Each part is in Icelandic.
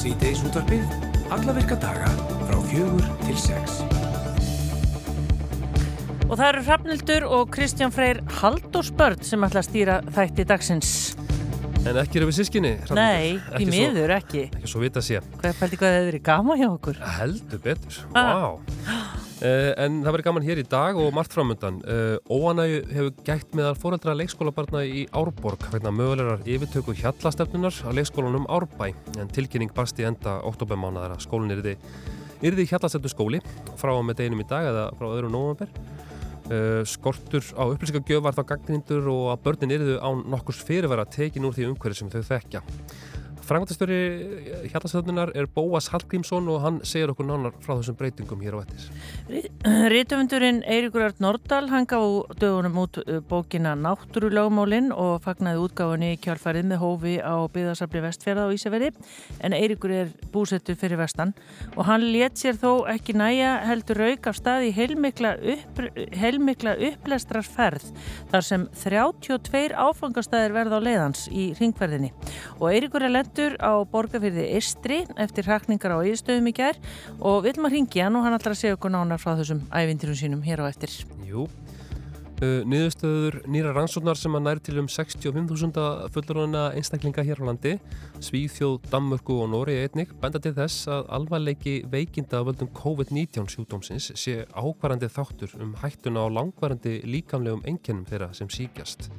Síðdeis útvarpið, alla virka daga frá fjögur til sex. Og það eru Hrafnildur og Kristján Freyr Halldórsbörn sem ætla að stýra þætti dagsins. En ekki eru við sískinni? Nei, í miður ekki. Ekki svo vita sé. Hvað pælti hvað hefur verið gama hjá okkur? Heldur betur, Ah. vá. Uh, en það verður gaman hér í dag og margt framöndan. Uh, Óanægu hefur gætt meðal fóreldra leikskólabarna í Árborg vegna mögulegar yfirtöku hjallastefnunar á leikskólanum Árbæ. En tilkynning barst í enda oktobermánaðar að skólinn yrði, yrði hjallastefnu skóli frá og með deginum í dag eða frá öðrum nóvember. Uh, skortur á upplýsingagjöf var þá gagnrindur og að börnin yrðu á nokkurs fyrirvara tekin úr því umhverju sem þau þekkja. Frangvandastöri hjallastöðunar er Bóas Hallgrímsson og hann segir okkur nánar frá þessum breytingum hér á ettis. Rítumundurinn Eiríkur Ört Nordal hann gaf dögunum út uh, bókina Náttúrulögmálinn og fagnaði útgáfunni í kjálfarið með hófi á byggðarsafli vestfjörða á Ísafjörði en Eiríkur er búsettur fyrir vestan og hann let sér þó ekki næja heldur rauk af staði heilmikla, upp, heilmikla upplestrarferð þar sem 32 áfangastæðir verða á leiðans í ringverðinni og Eiríkur er lendur á borgarfyrði Istri eftir hrakningar á Íðstöðum í gær og við viljum að ringja hann og hann ætlar að segja okkur nánar frá þessum ævindirum sínum hér á eftir. Jú, uh, niðurstöður nýra rannsóknar sem að næri til um 65.000 fulluruna einstaklinga hér á landi, Svíþjóð, Danmörku og Nóri einnig, benda til þess að alvarleiki veikinda völdum COVID-19 sjúkdómsins sé ákvarandi þáttur um hættuna á langvarandi líkamlegum einkennum þeirra sem síkjast.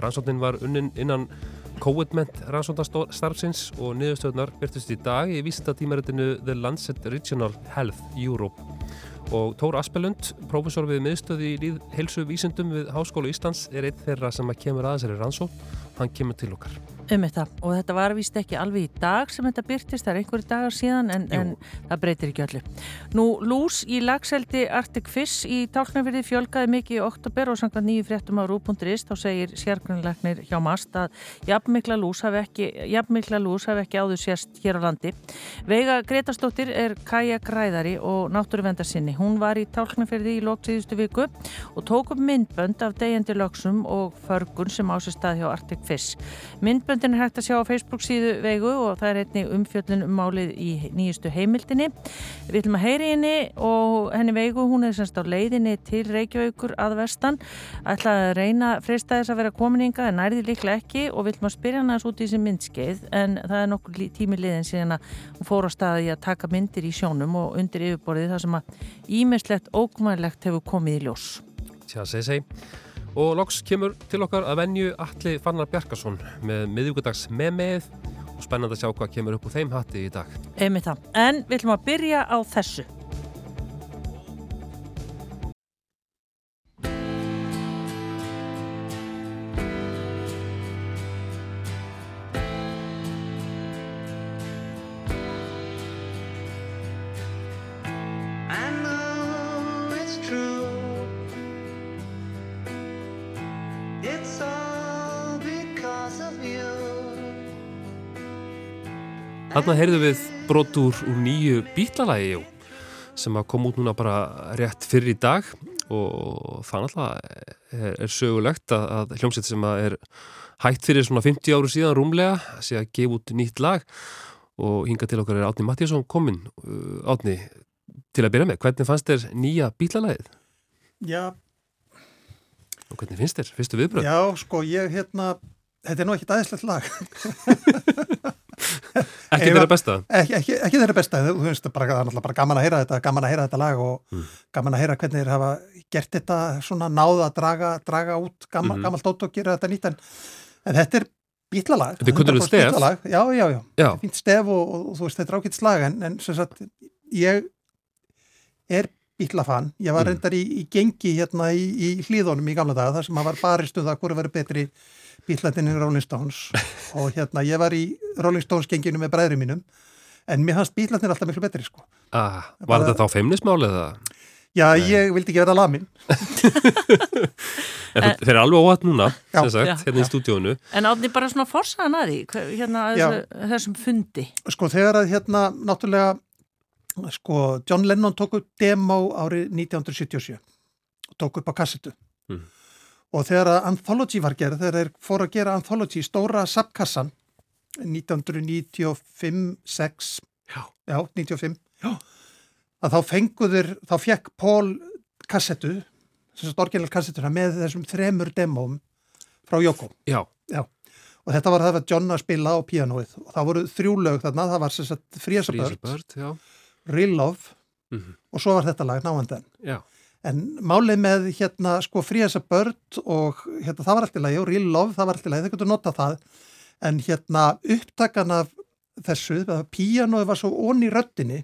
Rannsóknin var unnin innan COVID-ment rannsóknarstarfsins og niðurstöðunar byrtust í dag í vísindatímaritinu The Lancet Regional Health Europe. Og Tór Aspelund, prófessor við miðstöði í heilsu vísindum við Háskólu Íslands er einn þeirra sem kemur að þessari rannsók hann kemur til okkar um þetta og þetta var vist ekki alveg í dag sem þetta byrtist, það er einhverju dagar síðan en, en það breytir ekki öllu. Nú, lús í lagseldi Arctic Fish í tálknarfyrði fjölgaði mikið í oktober og samkvæmt nýju fréttum á rú.is þá segir sérgrunleiknir hjá MAST að jafnmikla lús hafi ekki, jafnmikla lús hafi ekki áður sérst hér á landi. Veiga Gretastóttir er Kaja Græðari og náttúruvendarsinni. Hún var í tálknarfyrði í lóksíðustu viku og tók upp myndbönd af degjandi lögsum og förgun sem ásist stað hjá Arctic Fish. Myndbönd Myndböndin er hægt að sjá á Facebook síðu veigu og það er einnig umfjöllun um málið í nýjustu heimildinni. Við ætlum að heyri henni og henni veigu, hún er semst á leiðinni til Reykjavíkur að vestan. Ætlaði að reyna freistæðis að vera komininga en nærði líklega ekki og við ætlum að spyrja hann aðeins út í þessi myndskeið en það er nokkur tími liðin síðan að hún fór á staði að taka myndir í sjónum og undir yfirborðið þar sem að ímislegt ókvæmlegt hefur komið í ljós. Tja, segi segi. Og loks kemur til okkar að venju Alli Fannar Bjarkarsson með miðugudags með með og spennand að sjá hvað kemur upp úr þeim hatti í dag. Emið það. En við ætlum að byrja á þessu. Þarna heyrðum við brotur úr nýju bítlalagi sem að koma út núna bara rétt fyrir í dag og það náttúrulega er sögulegt að, að hljómsett sem að er hægt fyrir svona 50 áru síðan rúmlega sé að gefa út nýtt lag og hinga til okkar er Átni Mattíasson komin Átni, til að byrja með hvernig fannst þér nýja bítlalagið? Já og hvernig finnst þér? Fyrstu viðbröð? Já, sko, ég hérna þetta er nú ekkit aðeinslegt lag Ekki þeirra besta? Ekki, ekki, ekki þeirra besta, þú veist, bara, það er náttúrulega bara gaman að heyra þetta, gaman að heyra þetta lag og mm. gaman að heyra hvernig þeir hafa gert þetta svona náða að draga, draga út gaman, mm. gamalt ótt og gera þetta nýtt en, en þetta er bítlalag. Þetta er kunnulega stef? Já, já, já, já. fínt stef og, og, og þú veist, þetta er ákveðt slag en, en sem sagt, ég er bítlafann, ég var mm. reyndar í, í gengi hérna í, í hlýðunum í gamla daga þar sem maður var baristuð að hverju verið betri bílættinni Rolling Stones og hérna ég var í Rolling Stones genginu með bræðri mínum en mér hans bílættin alltaf miklu betri sko. Ah, var þetta þá feimnismálið það? Já, Nei. ég vildi ekki vera lamin En þeir eru alveg óhatt núna já, sagt, já, hérna já. í stúdíónu En átni bara svona forsaðan að því hérna þessu, þessum fundi Sko þegar að hérna náttúrulega sko John Lennon tók upp demo árið 1977 tók upp á kassetu mm. Og þegar að Anthology var gerð, þegar þeir fóru að gera Anthology, stóra sapkassan 1995 6 Já. já, 95 já. að þá fenguður þá fekk Pól kassettu þessast orginal kassettuna með þessum þremur demóm frá Jóko Já, og þetta var það að John að spila á píanóið. Og það voru þrjú lög þarna, það var börn, já. Real Love Mhm. og svo var þetta lag náandan Já, en málið með hérna sko Fríasa Börn og hérna það var allt í lagi og Real Love það var allt í lagi, það getur notað það. En hérna upptakan af þessu, að píanóið var svo onni í röddinni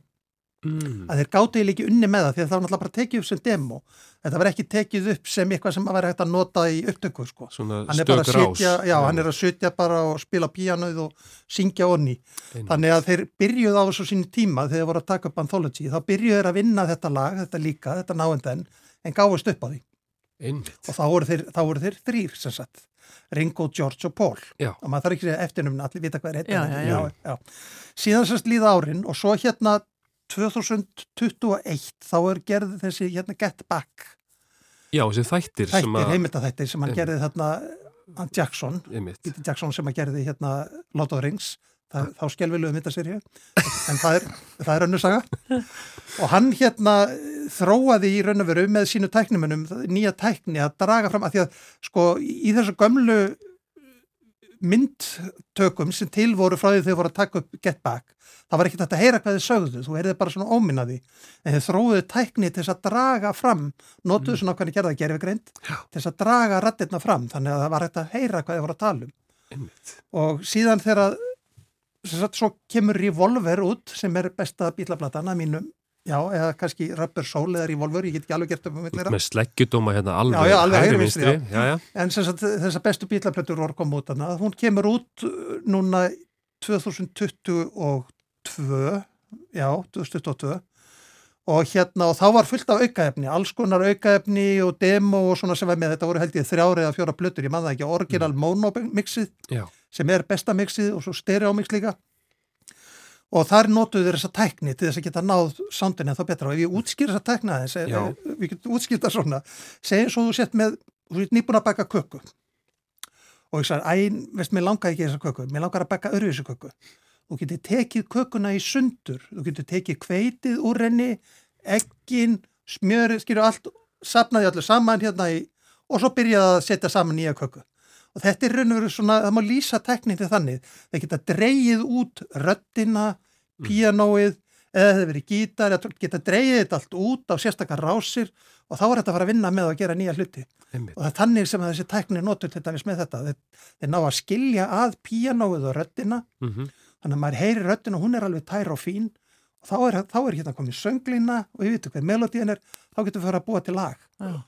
mm. að þeir eiginlega ekki unni með það því að það var náttúrulega bara tekið upp sem demo þetta var ekki tekið upp sem eitthvað sem að vera hægt að nota í upptöku sko svona hann er bara stök að rás. sitja, já, hann er að sitja bara og spila píanóið og syngja onni þannig að þeir byrjuð á þessu sín tíma þegar þeir voru að taka upp Anthology þá byrjuð þeir að vinna þetta lag, þetta líka, þetta náendan en gáðust upp á því Einmitt. og þá voru þeir, þá voru þeir þrýr sem sagt, Ringo, George og Paul Já. og maður þarf ekki að segja eftirnumna, allir vita hvað er já. síðan sérst líða árin og svo hérna 2021 þá er gerð þessi hérna Get Back. Já, þessi þættir þættir, að heimildaþættir sem hann Einmitt. gerði þarna hann Jackson. Peter Jackson sem að gerði hérna Lord of the Rings. Það, þá skelviluðu myndaserju en það er, það er önnu saga. Og hann hérna þróaði í raun og veru með sínu tæknumunum nýja tækni að draga fram að því að sko í þessu gömlu myndtökum sem til voru frá því þau voru að taka upp Get Back. Það var ekkert að heyra hvað þið sögðu þú heyrði bara svona óminnaði en þau þróuðu tækni til þess að draga fram notuðu svona hvernig gerða gerfigreind til þess að draga rattirna fram þannig að það var hægt að heyra hvað þið voru að tala um. Einmitt. og síðan þegar svo kemur Revolver út sem er besta bílaplatan að mínum já, eða kannski Rubber Soul eða Revolver, ég get ekki alveg gert upp um millera Með sleggjudóma hérna alveg, Já, já, alveg hægri vinstri. Já, já. en sagt, þessar bestu bílaplötur voru koma út hana, hún kemur út uh, núna 2022 já, 2022 og hérna, og þá var fullt af aukaefni alls konar aukaefni og demo og svona sem var með, þetta voru held ég þrjári eða fjóra plötur, ég man það ekki, original mono mixið sem er besta mixið og svo stereo mix líka og þar notuðu þeir þessa tækni til þess að geta náð soundin en þá betra. Og ef ég útskýr þessa tækna aðeins, eh, eh, við getum útskýrt það svona. Segjum svo þú sett með, þú ert nýbúin að baka köku. Og ég sagði, æ, veist, mér langar ekki þessa köku, mér langar að baka öðruvísu köku. Þú getur tekið kökuna í sundur. Þú getur tekið kveitið úr henni eggin, smjörið skilju allt, sapnaði allir saman hérna í, og svo byrjaði að setja saman nýja köku og þetta er raun og veru svona, það má lýsa tekník til þannig, það geta dreigið út röddina, píanóið eða það verið gítar, geta dreigið þetta allt út á sérstakar rásir. Og þá er þetta að fara að vinna með að gera nýja hluti. Einmitt. og það er þannig sem þessi tækni notur til dæmis með þetta, þeir, þeir ná að skilja að píanóið og röddina. Mm þannig að maður heyri röddina og hún er alveg tær og fín þá er, þá er hérna komið sönglina og ég veit hver melodíin er, þá getur við fyrir að búa til lag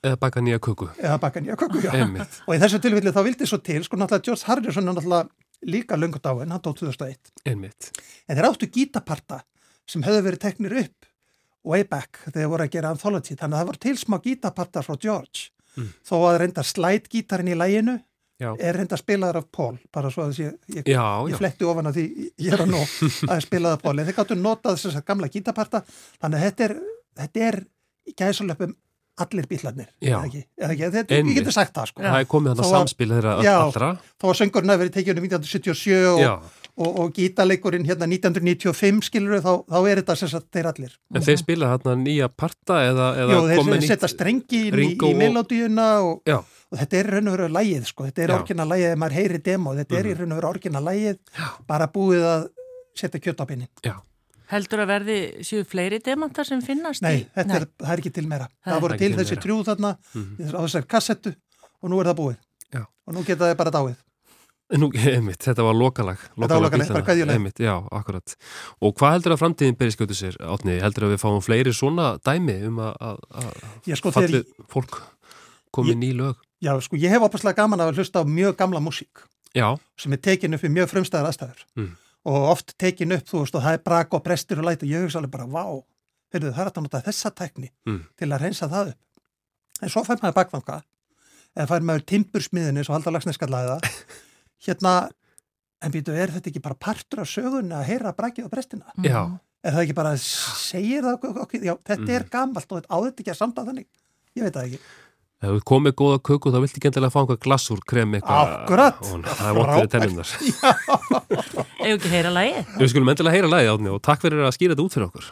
Eða baka nýja köku. eða baka nýja köku, já. Einmitt. og í þessu tilfelli þá vildi svo til, sko náttúrulega George Harrison er náttúrulega líka löngut á henn, hann dó 2001 Einmitt. en þeir áttu gítaparta sem höfðu verið teknir upp way back þegar þeir voru að gera anthology þannig að það var til smá gítapartar frá George Mm. þó að reynda slætgítarin í læginu Já. er reynda spilaður af Paul bara svo að þessi, ég, Já, ég já. fletti ofan að því ég er að nó að af Paul en þeir gáttu notað þess að gamla gítaparta þannig að þetta er, þetta er í gæðsalöpum allir bílarnir eða ekki, eða ekki, þetta, ég getur sagt það sko Það er komið Þó að- samspil þeirra allra. þó að söngurinn hafi verið tekið um 1977 og, Já. og, og gítaleikurinn hérna 1995 skilur þá, þá er þetta sem sagt þeir allir En þeir spila þarna nýja parta eða, eða Jú, þeir setja strengi í, í og- melodíuna og. Og þetta er raun og veru lægið sko, þetta er Já. orginal lægið ef maður heyri demo, þetta er í raun og veru orginal lægið bara búið að setja kjött á pinni. Já. Heldur að verði séu fleiri demantar sem finnast Nei, í? þetta Er, það er ekki til meira. Það Það, voru til þessi meira. trjú þarna Mhm. á þessar kassettu og nú er það búið. Já. Og nú geta það bara dáið. Nú, einmitt, þetta var lokalag. Þetta var lokalag, bara. Einmitt, já, akkurat. Og hvað heldur að framtíðin byrja skjótu sér, Átni? Heldur að við fáum fleiri svona dæmi um að- að að Já, sko, þegar, fallið fólk komið ný lög? Já, sko, ég hef opaslega gaman að hlusta á mjög gamla músík Já, sem er tekin upp í mjög frumstæðar aðstæður Mm. og oft tekin upp, þú veist, og það er brak og brestur og læt og ég hugsa alveg bara, vá, heyrðu, það er að nota þessa tekni Mm. til að reynsa það upp. En svo fær maður bakfanga, eða fær maður timbursmiðinni, svo halda lagsneskallaði það, hérna, en býtu, er þetta ekki bara partur af sögunni að heyra brakið og brestina? já, Er það ekki bara, segir það okkur, okkur já, þetta Mm. er gamalt og þetta á þetta ekki að samta þannig? Ég veit það ekki. Ef þú komið góða köku þá viltu ekki endilega fá einhver glassúr krem eitthvað Akkurat. og það er vant fyrir tennunar Eða ekki heyra lagi? Við skulum endilega heyra lagið átni og takk fyrir að skýra þetta út fyrir okkur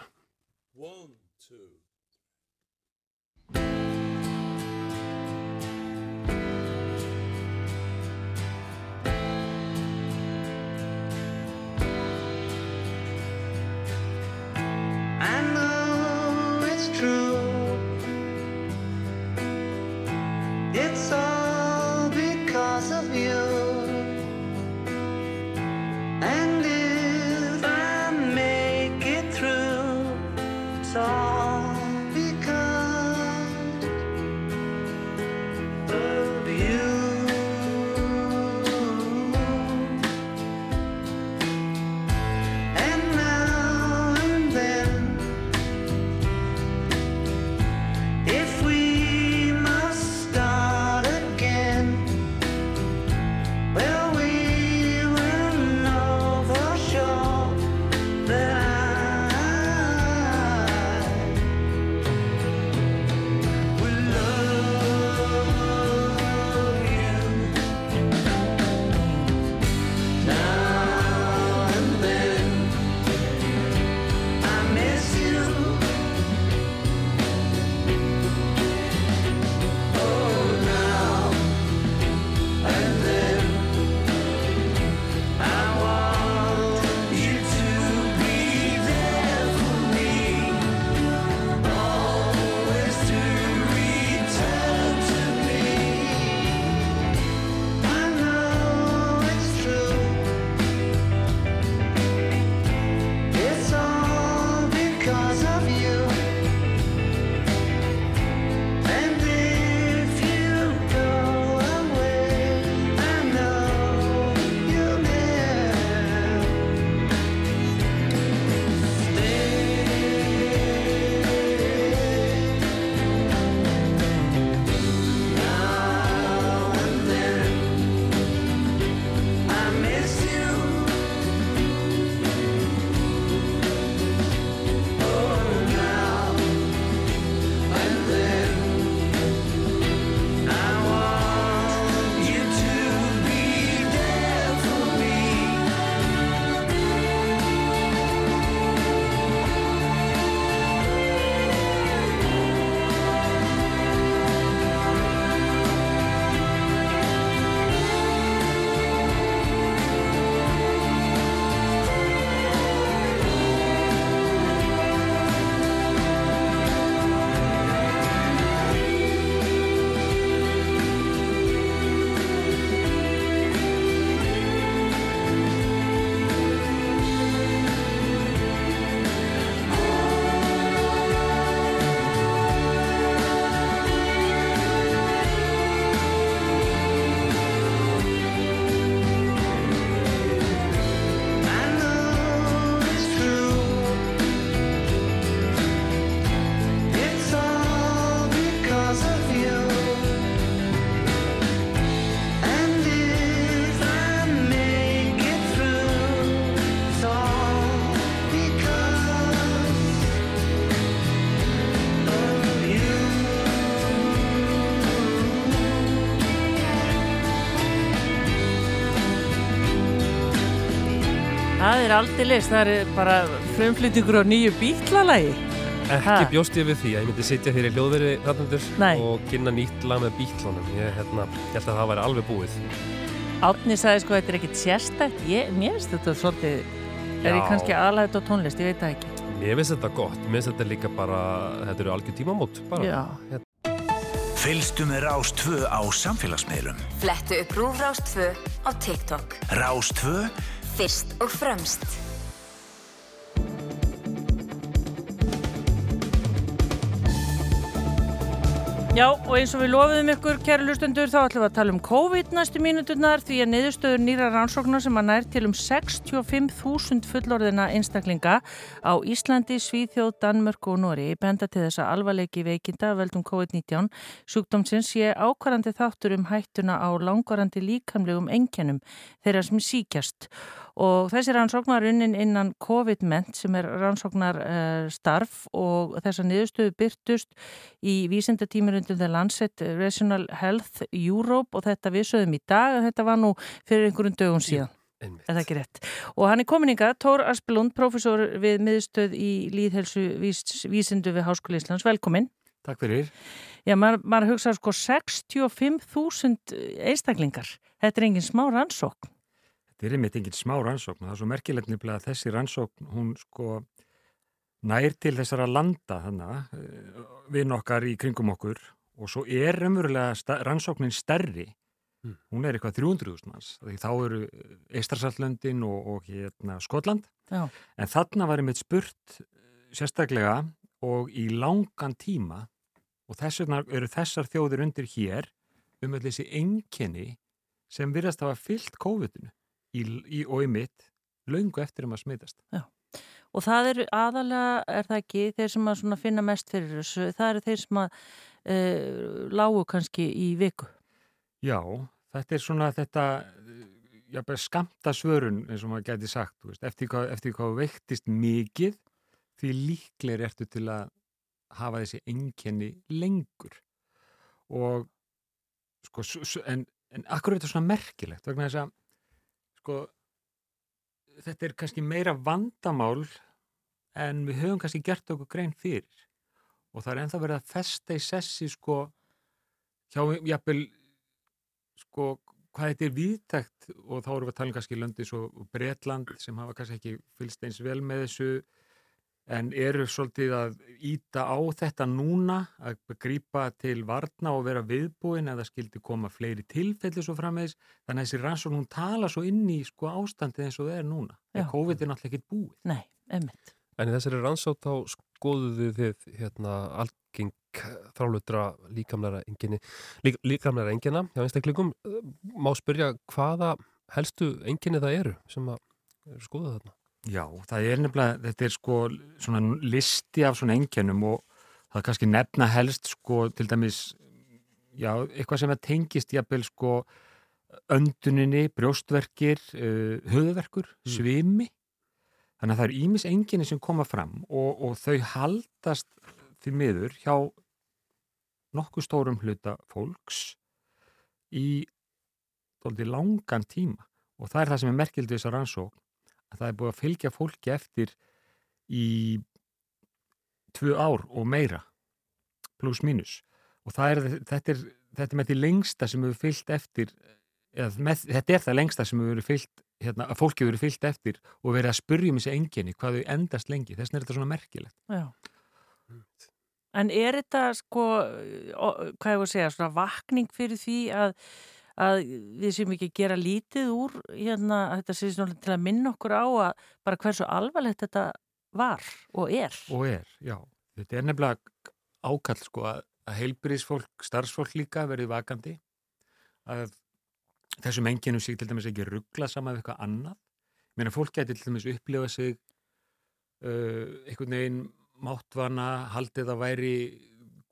er aldeilis, það er bara frumflyttingur á nýju bítlalagi. Ekki Ha. bjóst ég við því að ég myndi sitja fyrir hljóðveri rannundur Nei. og kynna nýtt lag með bítlónum ég, hérna, ég held að það væri alveg búið Átni sagði sko, þetta er ekkit sérstætt. Ég, mér finnst þetta svolítið, er ég Já. kannski aðlæðið á tónlist, ég veit það ekki. Mér finnst þetta gott, mér finnst þetta líka bara þetta eru algjör tímamót bara Já. Fylgstu með Rás 2 á samfélagsmiðlum. Flettu upp Rúfrás 2 á TikTok. Rás 2 Fyrst og fremst. Já, og eins og við lofiðum ykkur, kæru lustundur, þá ætlum við að tala um COVID næstu mínuturnar því að niðurstöður nýra rannsóknar sem að nær til um 65.000 fullorðina einstaklinga á Íslandi, Svíþjóð, Danmörk og Nóri benda til þess að alvarleiki veikinda veldum COVID-19 sjúkdómsins sé ákvarandi þáttur um hættuna á langvarandi líkamlegum enkenum þeirra sem síkjast og þessi rannsóknar unnin innan COVID-ment sem er rannsóknar uh, starf og þessa niðurstöðu byrtust í vísindatímirundum The Lancet Regional Health Europe og þetta við sögum í dag að þetta var nú fyrir einhverjum dögum síðan. Er það ekki rétt? Og hann er komininga, Tór Aspelund, professor við miðstöð í líðhelsu vís, vísindu við Háskóli Íslands. Velkomin. Takk fyrir. Já, maður, maður hugsa sko 65.000 einstaklingar. Þetta er engin smá rannsókn. Þetta er einmitt engin smá rannsókn. Það er svo merkilegt nefnilega að þessi rannsókn, hún sko nær til þessara landa þannig, við nokkar í kringum okkur og svo er umverulega sta- rannsóknin stærri. Mm. Hún er eitthvað 300.000 manns. Því þá eru Eistarsaltlöndin og, og hérna Skotland. Já. En þarna var einmitt spurt eh, sérstaklega og í langan tíma og þess vegna eru þessar þjóðir undir hér um öll þessi enkenni sem virðast hafa fyllt COVID-inu í, í, og í mitt löngu eftir um að smitast. Og það eru aðalega, er það ekki, þeir sem að finna mest fyrir þessu, það eru þeir sem að uh, lágu kannski í viku. Já, þetta er svona þetta já, bara skamta svörun eins og maður gæti sagt, veist, eftir hvað, eftir hvað veiktist mikið því líklegir ertu til að hafa þessi enkenni lengur og sko, en, en akkur er þetta svona merkilegt vegna þess að sko þetta er kannski meira vandamál en við höfum kannski gert okkur grein fyrir. Og það er ennþá verið að festa í sessi sko hjá jafnvel sko hvað þetta er viðtækt og þá erum við að tala um kannski löndi svo Bretland sem hafa kannski ekki fylgst eins vel með þessu en eru svolítið að íta á þetta núna að grípa til varna og vera viðbúin eða skildi koma fleiri tilfelli svo frammeðis þannig að þessi rannsókn hún tala svo inn í sko ástandið eins og það er núna Já. en COVID er náttúrulega ekkert búið Nei, emmitt. En í þessari rannsótt þá skoðuðu þið hérna algeng þrálutra líkamlæra enginni, lík, líkamlæra engina hjá einstaklingum. Má spyrja hvaða helstu enginni það eru sem að eru skoðað þarna? Já, það er nefnilega, þetta er sko svona listi af svona einkennum og það er kannski nefna helst sko til dæmis, já, eitthvað sem að tengist jafnvel sko önduninni, brjóstverkir, uh, höfuverkur, svimi. Þannig að það eru ímis enginni sem koma fram og, og þau haldast því miður hjá nokkuð stórum hluta fólks í langan tíma og það er það sem er merkildi þessar rannsókn að það er búið að fylgja fólki eftir í tvö ár og meira pluss mínus. Og það er, þetta, er, þetta er með því lengsta sem hefur fylgt eftir eða með, þetta er það lengsta sem hefur fylgt hérna, að fólki hefur verið fylgt eftir og verið að spurja um þessi enginni hvað þau endast lengi. Þess vegna er þetta svona merkilegt. Já. En er þetta sko, hvað ég voru að segja, svona vakning fyrir því að, að við séum ekki gera lítið úr hérna, að til að minna okkur á að bara hversu alvarlegt þetta var og er. og er, já, þetta er nefnilega ákall sko að, heilbyrðisfólk, starfsfólk líka verið vakandi. Að þessum enginu sig til dæmis ekki ruggla saman við eitthvað annað. Mér að fólk gæti til dæmis upplifa sig uh, einhvern veginn máttvana, haldið að væri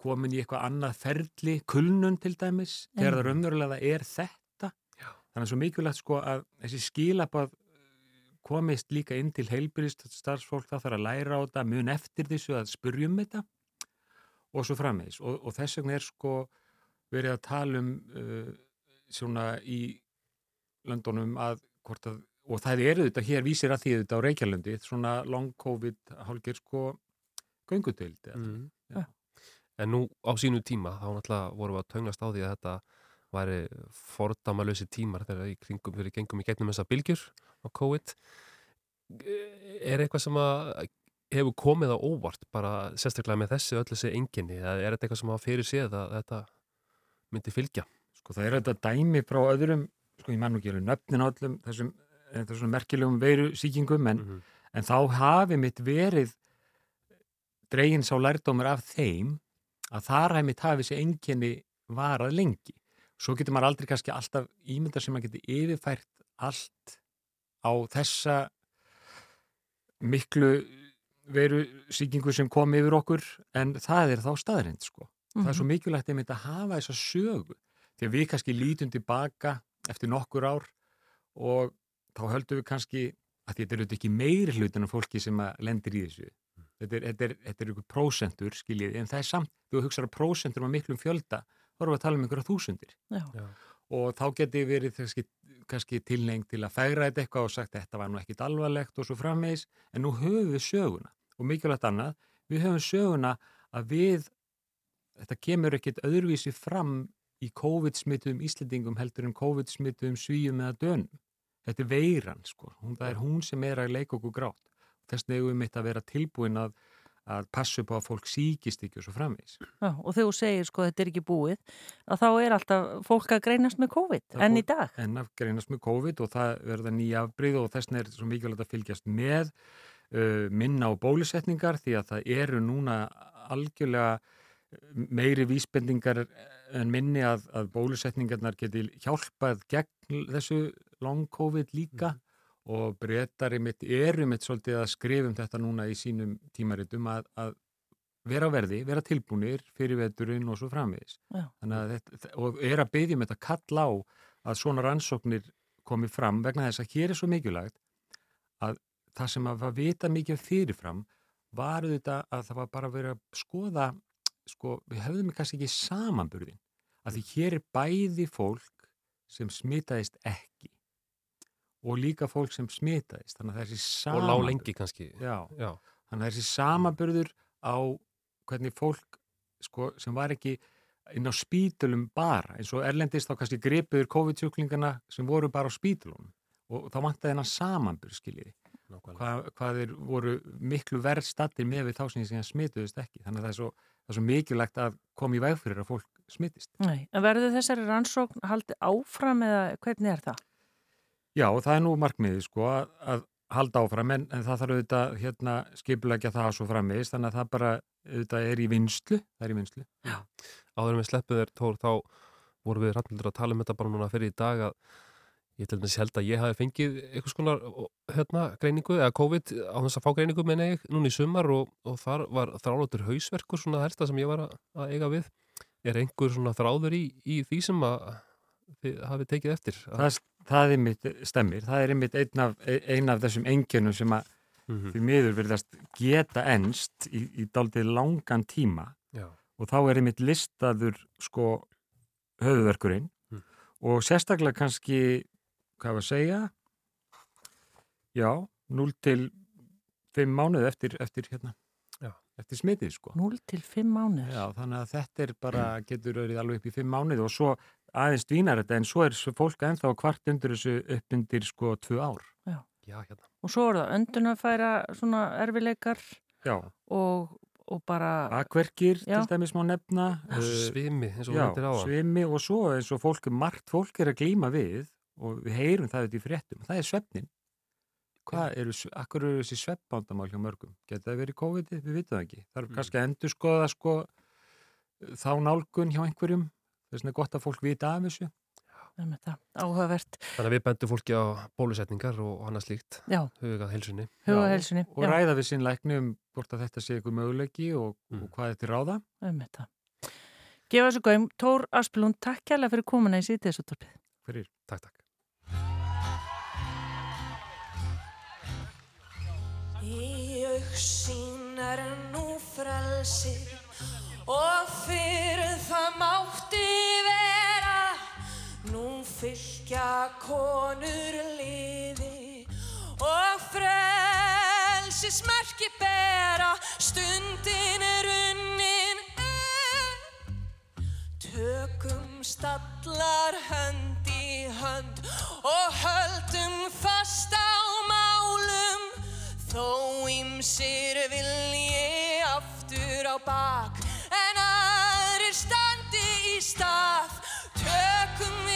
komin í eitthvað annað ferli kulnun til dæmis, þegar það raunverulega er þetta Já. þannig að svo mikilvægt sko að þessi skilabað komist líka inn til heilbyrðist starfsfólk, það þarf að læra á þetta mun eftir þessu að spurjum þetta og svo frammeðis og, og þess vegna er sko verið að tala um uh, svona í löndunum að hvort að og það eru þetta, hér vísir að því þetta á Reykjalundi, svona long covid hálfgeir sko göngutöld Mm. Já. En nú á sínu tíma þá náttúrulega vorum við að tönglast á því að þetta væri fordamalösi tímar þegar í kringum fyrir gengum í gegnum þessa bylgjur á COVID. Er eitthvað sem að hefur komið á óvart bara sérstaklega með þessi öll þessi enginni eða er þetta eitthvað sem að fyrir séð að þetta myndi fylgja? sko það er þetta dæmi frá öðrum sko ég nú ekki alveg nöfnin á öllum þessum, þessum merkilegum veiru síkingum en, Mhm. en þá hafi mitt verið dregin sá lærdómur af þeim að þar hafi mitt hafi þessi enginni varað lengi svo getur maður aldrei kannski alltaf ímyndar sem maður getur yfirfært allt á þessa miklu veru síkingu sem kom yfir okkur en það er þá staðrind sko það er svo mikilvægt einmitt að hafa þessa sögu því að við kannski lítum tilbaka eftir nokkur ár og þá höldum við kannski að þetta er auðvitað ekki meiri hlutin af fólki sem lendir í þessu. Þetta er, þetta er, þetta er ykkur prósentur, skiljið, en það er samt, þú hugsaður að prósentur á miklum fjölda, þá erum við að tala um einhverja þúsundir. Já. Já. Og þá geti verið kannski, kannski tilneng til að fægra þetta eitthvað og sagt þetta var nú ekkit alvarlegt og svo framvegis, en nú höfum við söguna. Og mikilvægt annað, við höfum söguna að við, þetta kemur ekkit öðruvísi fram í COVID-smituðum Íslendingum heldur en COVID-smituðum svíum eða dönum. Þetta er veiran, sko. Hún, það er hún sem er að leika okkur grátt. Þess vegna eigum við mitt að vera tilbúin að, að passa upp á að fólk síkist ekki og svo framvegis. Já, og þegar þú segir sko þetta er ekki búið að þá er alltaf fólk að greinast með COVID Það enn í fólk- dag. En að greinast með COVID og það verða nýja afbrið og þess vegna er svo mikilvægt að fylgjast með uh, minna á bólusetningar því að það eru núna algjörlega uh, meiri vísbendingar en minni að, að bólusetningarnar geti hjálpað gegn þessu long COVID líka og breytar mitt eru mitt svolítið að skrifum þetta núna í sínum tímaritum að, að vera verði, vera tilbúnir fyrir veturinn og svo framvegis. Að þetta, og er að byggja með þetta kalla á að svona rannsóknir komi fram vegna þess að hér er svo mikilvægt að það sem að var vita mikið fyrirfram var þetta að það var bara verið að skoða, sko, við höfðum kannski ekki samanburðin, að því hér er bæði fólk sem smitaðist ekki og líka fólk sem smitaðist, þannig að þessi og samanburður lág lengi kannski. Já, já, Þannig að þessi samaburður á hvernig fólk sko, sem var ekki inn á spítulum bara, eins og erlendist þá kannski gripuður COVID-sjúklingana sem voru bara á spítulunum og þá vantaði hennar samanburð skiljiði, nákvæmlega. Hvað, hvað þeir voru miklu verð stattir með við þá sem sem smituðust ekki, þannig að það er svo, það er svo mikilvægt að koma í veg fyrir að fólk smitist. Nei, en verður þessari rannsókn haldið áfram eða hvernig er það? Já, það er nú markmiðið sko að, halda áfram en, en það þarf auðvitað hérna skipulegja það svo framvegis þannig að það bara auðvitað er í vinslu, það er í vinslu. áður en við sleppuð þér Tór þá vorum við rannildur að tala um þetta bara núna fyrir í dag að ég til dæmis held að ég hafi fengið einhvers konar ó, hérna, greiningu eða COVID á þess að fá greiningu menna ég núna í sumar og, og þar var þrálótur hausverkur svona helsta sem ég var að eiga við er einhver svona þráður í, í því sem að þið hafið tekið eftir að, það, það er mitt stemmir, það er einmitt einn af, ein af þessum engjönum sem að Mhm. því miður virðast geta enst í, í daldið langan tíma Já. og þá er einmitt listaður sko höfuverkurinn Mm. og sérstaklega kannski hvað var að segja já, 0 til 5 mánuð eftir, eftir hérna eftir smitið sko 0 til 5 mánuður. Já, þannig að þetta er bara, getur verið alveg upp í fimm mánuði og svo aðeins dvínar þetta en svo er fólk ennþá kvart undir þessu upp undir sko tvö ár. já, hérna Og svo er það öndunafæra svona erfileikar Já, og, og bara, akverkir Já. til dæmis má nefna. eh, svimi eins og já, svimi og svo eins og fólk, margt fólk er að glíma við og við heyrum það auðvitað í fréttum. Það er svefnin. Hvað eru, akkur eru þessi sveppbándamál hjá mörgum? Geta það verið COVID? Við vitum það ekki. Það er Mm. kannski að endur skoða sko þá nálgun hjá einhverjum. Þess vegna er gott að fólk vita af þessu. áhugavert, þannig að við bendum fólki á bólusetningar og annað slíkt já, hugað heilsunni huga Já, helsunni, og ræða við sinn lækni um hvort að þetta sé eitthvað möguleiki og, Mm. og hvað þetta er ráða. um þetta. Gefa þessu gaum, Tór Aspelund, takk kærlega fyrir komuna í síðdeisúttorpið. Fyrir. takk, takk Í auksín er nú frelsi og fyrir það mátti fylgja konur liði og frelsismerki bera. Stundin er unnin upp Tökum stallar hönd í hönd og höldum fast á málum. Þó ymsir vilji aftur á bak en aðrir standi í stað. Tökum við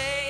say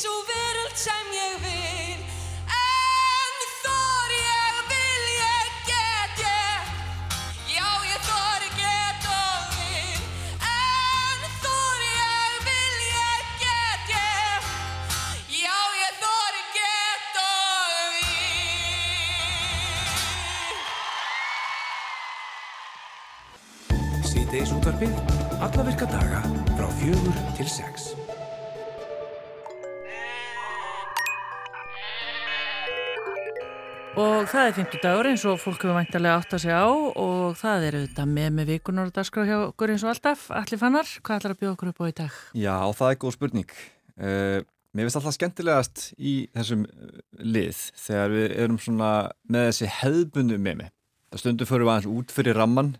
einmitt svo veröld sem ég er 50 dagur eins og fólk hefur væntalega átt að segja á og það er auðvitað með með vikunar og dagskrá hjá okkur eins og alltaf. Allir fannar, hvað ætlar að bjóða okkur upp á í dag? Já, það er góð spurning. Uh, mér finnst alltaf skemmtilegast í þessum uh, lið þegar við erum svona með þessi hefðbundu með mig. Það stundum fyrir aðeins út fyrir ramman,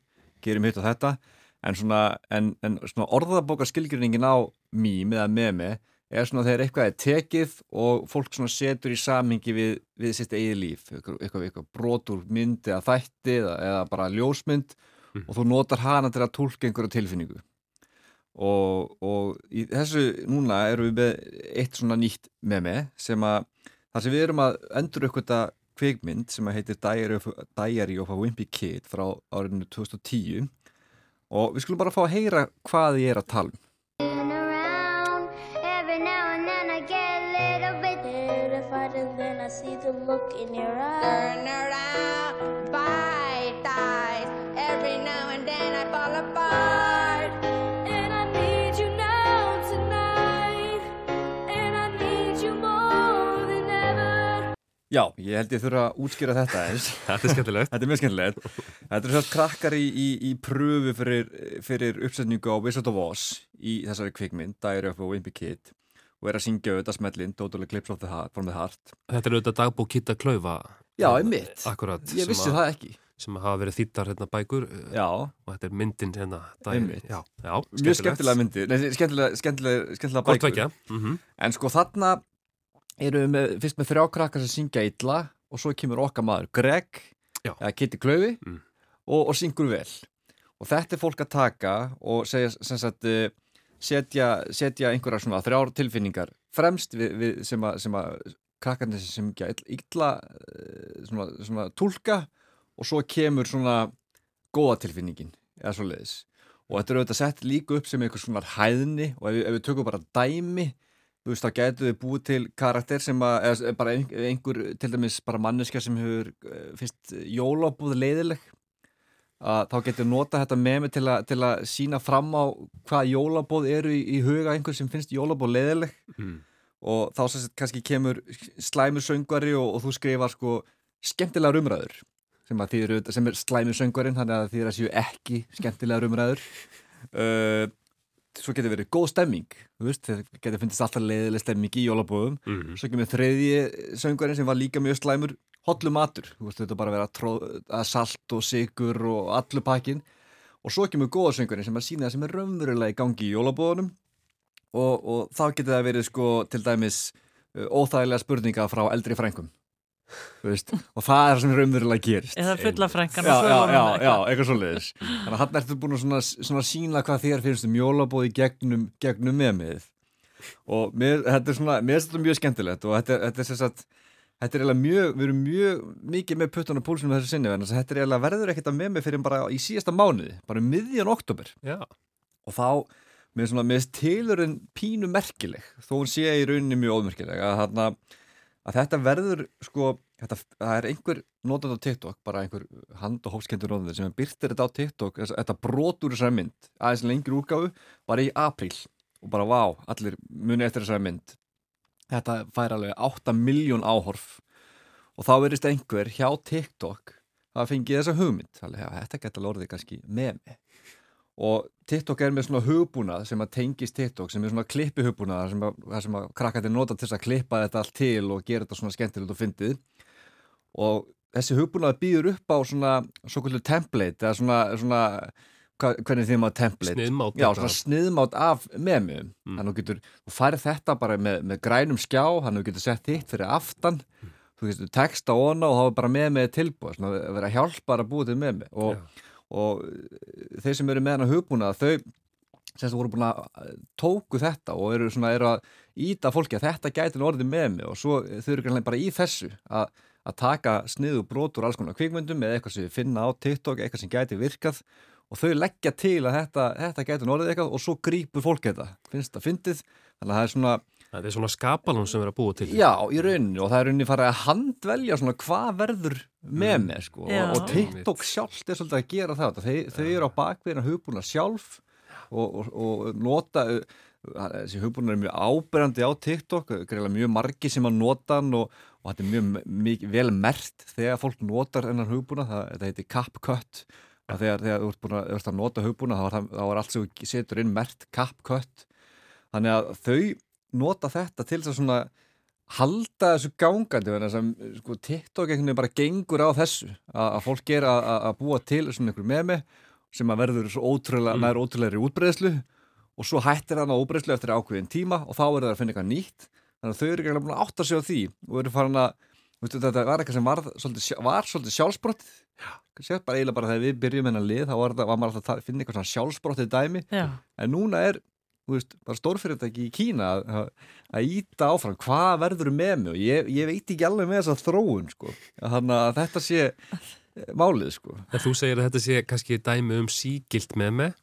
gerum hitt og þetta, en svona, en, en svona orðabókar skilgjörningin á mým eða með mig er svona þegar eitthvað er tekið og fólk svona setur í samingi við, við sitt eigið líf, eitthvað, eitthvað, eitthvað brotur myndi eða þætti eða, eða bara ljósmynd og þú notar hana til að tólka einhverja tilfinningu. Og, og í þessu núna erum við með eitt svona nýtt með mig sem að þar sem við erum að endur eitthvað kvikmynd sem að heitir Diary of, Diary of a Wimpy Kid frá árinu 2010 og við skulum bara fá að heyra hvað ég er að tala um see the look in your eyes. Turn around, bite thighs. Every now and then I fall apart. And I need you now tonight. And I need you more than ever. Já, ég held ég þurfa að útskýra þetta eins. þetta er skemmtilegt. þetta er mjög skemmtilegt. Þetta er svolítið krakkar í, í, í pröfu fyrir, fyrir uppsetningu á Wizard of Oz í þessari kvikmynd, Dæri of a Wimpy Kid og er að syngja auðvitað smellin Totally Clips of the Heart, from the Heart. Þetta er auðvitað dagbók Kitta Klaufa. Já, einmitt. Akkurat. Ég vissi að- það ekki. Sem hafa verið þýttar hérna bækur. Já. Og þetta er myndin hérna. Já, já. Mjög skemmtilega myndir, nei, skemmtilega, skemmtilega, skemmtilega bækur. tveggja, mhm. En sko þarna erum við með, fyrst með þrjá krakkar sem syngja illa og svo kemur okkar maður Greg, Já. eða Kitty Klaufi Mm. og, og syngur vel. Og þetta er fólk að taka og segja, sem sagt, eh, setja, setja einhverjar svona þrjár tilfinningar fremst við, við sem að, að krakkarnir sem syngja illa, illa eh, svona, svona tólka og svo kemur svona góða tilfinningin eða svo leiðis og þetta er auðvitað sett líka upp sem einhvers svona hæðni og ef við, ef við tökum bara dæmi þú veist þá getur við búið til karakter sem að, eða bara ein- einhver til dæmis bara manneska sem hefur eh, fyrst jólabúð leiðileg að þá getur nota þetta með mig til, til að sína fram á hvað jólabóð eru í, í huga einhver sem finnst jólabóð leiðileg Mm. og þá sagt kannski kemur slæmur söngvari og, og þú skrifar sko skemmtilegar umræður sem, auðvitað- sem er slæmur söngvarinn þannig að þýðir að séu ekki skemmtilegar umræður uh, svo getur verið góð stemming það getur fundist alltaf leiðileg stemming í jólabóðum Mhm. svo kemur þriðji söngvarinn sem var líka mjög slæmur hotlu matur, þú veist þetta bara að vera tróð, að salt og sigur og allu pakkin og svo kemur góða söngvarinn sem er sína það sem er raunverulega í gangi í jólabóðunum og, og þá getur það verið sko til dæmis uh, óþægilega spurninga frá eldri frængum veist, og það er það sem raunverulega gerist. Eða fulla frænkan já, já, já, eitthvað. já, eitthvað svoleiðis. Þannig að hann ertu búin að svona, svona sína hvað þér finnst um jólabóði gegnum, gegnum meðmið og mér, þetta er svona, mér finnst þetta mjög skemmtilegt og þetta, þetta er sem sagt þetta er eiginlega mjög, við erum mjög mikið með puttan og púlsum þessu sinni, en þetta er eiginlega verður ekkert að með mig fyrir bara í síðasta mánuði bara um miðjan oktober Já. og þá, með svona, með tilurinn pínu merkileg, þó hún sé í rauninni mjög ómerkileg, að, þarna, að þetta verður, sko þetta, það er einhver notað á TikTok bara einhver hand- og hópskendur notað sem byrtir þetta á TikTok, þetta brotur þessari mynd, aðeins lengri úrgáfu bara í apríl. Og bara vá allir muni eftir þessari mynd þetta fær alveg 8 miljón áhorf. Og þá verðist einhver hjá TikTok að fengi þessa hugmynd. Alveg, ja, þetta geta lorðið kannski með mig og TikTok er með svona hugbúnað sem að tengist TikTok sem er svona klippi hugbúnað sem að, sem að krakkandi nota til að klippa þetta allt til og gera þetta svona skemmtilegt og fyndið. Og þessi hugbúnað býður upp á svona svo kvöldu template eða svona, svona hvernig þið maður template? Sniðmát já, svona sniðmátt af memum mm. þannig að þú getur, þú færð þetta bara með, með grænum skjá, þannig að þú getur sett hitt fyrir aftan. Þú getur texta hana og er bara með tilbúið svona að vera hjálpar að búa til með með og, og þeir sem eru með hana hugbúna þau sem voru búin að tóku þetta og eru, svona, eru að íta fólki að þetta gæti orðið með mig og svo þau eru kannski bara í þessu að, að taka sniðu brotur alls konar kvikmyndum eða eitthvað sem við finna á TikTok eitthvað sem gæti virkað og þau leggja til að þetta, þetta gæti orðið eitthvað og svo grípur fólk þetta. Finnst það fyndið? Þannig að það er svona Það er svona skapalun sem er að búa til. Já, í rauninni. Og það er rauninni farið að handvelja svona hvað verður með Mm. mig sko. Já. og, og TikTok sjálft er svolítið að gera það þau, þau eru á bakveðina hugbúna sjálf og, og, og nota þessi hugbúna er mjög áberandi á TikTok, greiðlega mjög margi sem að nota hann og, og þetta er mjög mikið vel mert þegar fólk notar ennan hugbúna, það, þetta heitir CapCut að þegar, þegar þú ert búin að, ert að nota hugbúna þá þá er allt sem þú setur inn mert CapCut þannig að þau nota þetta til þess að svona halda þessu gangandi þannig að sko, TikTok einhvern veginn bara gengur á þessu. Að, að fólk er að, að- búa til svona einhver memi sem að verður svo ótrúlega, Mm. nær ótrúlegri útbreðslu og svo hættir hann á útbreðslu eftir ákveðin tíma og þá er það að finna eitthvað nýtt. Þannig að þau eru ekki alveg búin að átta sig á því og eru farin að veistu, þetta var eitthvað sem var svolítið, svolítið sjálfsbrott bara eiginlega bara þegar við byrjum hennar lið þá var, það, var maður alltaf að finna eitthvað svona sjálfsbrottið dæmi Já. en núna er veist, bara stórfyrirtæki í Kína að, að- íta áfram hvað verður með mig og ég, ég veit ekki alveg með þessa þróun sko. þannig að þetta sé málið sko. En þú segir að þetta sé kannski dæmi um sígilt með mig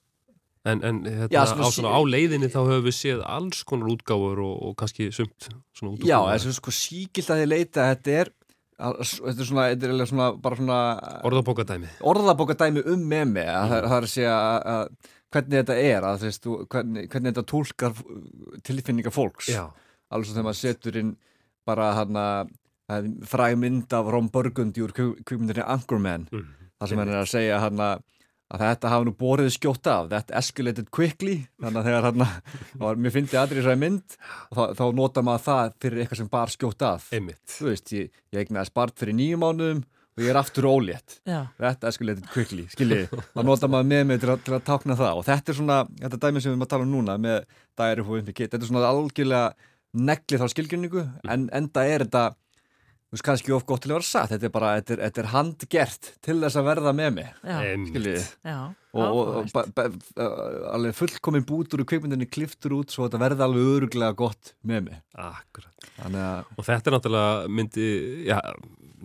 en, en hérna, Já, svona á, svona, á leiðinni þá höfum við séð alls konar útgáfur og, og kannski sumt svona út úr Já, búið. þessu sko síkilt að þið leita þetta er, að- þetta er svona, þetta er svona bara svona Orðabókadæmi orðabókadæmi um með mig að það, það er að segja að, að hvernig þetta er að, þú, hvernig, hvernig þetta tólkar tilfinningar fólks Já. alveg svo þegar maður setur inn bara það er fræg mynd af Ron Burgundy úr kvíkmyndinni Anchorman Mm. þar sem hann er að segja hann að þetta hafa nú borðið skjótt af. That escalated quickly þannig að þegar hann var, mér fyndi aðri þessari mynd og þá, þá nota maður það fyrir eitthvað sem bar skjótt af. Einmitt. þú veist, ég, ég eignaði spart fyrir nýjum mánuðum og ég er aftur ólétt. That escalated quickly, skiljið þá nota maður með mig til að, til að tákna það. Og þetta er svona, þetta dæmi sem við erum að tala um núna með a Wimpy Kid, þetta er svona algjörlega neglið þá skilgjörningu en enda er þetta þú veist kannski of gott til að vera satt. Þetta er bara, þetta er, þetta er handgert til þess að verða með mig. Skiljið og, og, og ba, ba, alveg fullkomin bútur úr kvikmyndinni kliftur út svo þetta verði alveg öruglega gott með mig. Akkurat. Þannig að Og þetta er náttúrulega myndi, já,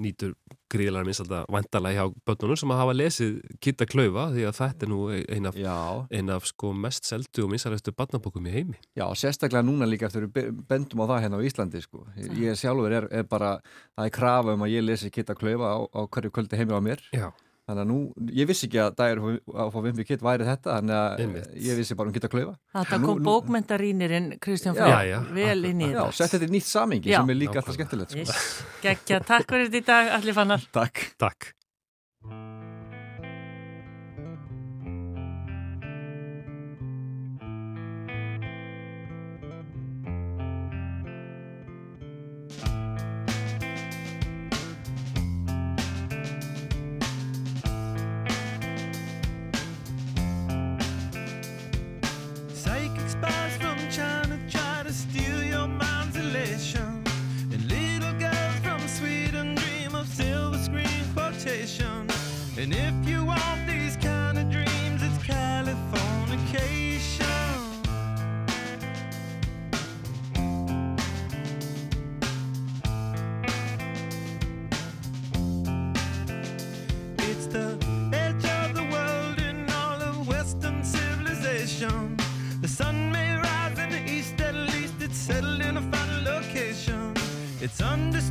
nýtur gríðilega minnst alltaf vantarlega hjá börnunum sem að hafa lesið Kitta Klaufa því að þetta er nú ein af, ein af sko mest seldu og minnsalæstu barnabókum í heimi. Já, sérstaklega núna líka eftir við bendum á það hérna á Íslandi sko. Ég sjálfur er, er bara, það er krafa um að ég lesi Kitta Klaufa á, á hverju kvöldi heimi á mér. Já. Þannig að nú, ég vissi ekki að dagir að fá Vimbi Kitt væri þetta, þannig að Einmitt. ég vissi bara um Kitta Klaufa. Þetta kom bókmentarínirinn Kristján Já, Freyr já, vel inn í Já, þetta. sett þetta í nýtt samingi Já. sem er líka alltaf skemmtilegt sko. Gekkja, takk fyrir þetta í dag, Alli Fannar. Takk. Takk. And if you want these kind of dreams, it's Californication. It's the edge of the world in all of Western civilization. The sun may rise in the east, at least it's settled in a final location. It's understood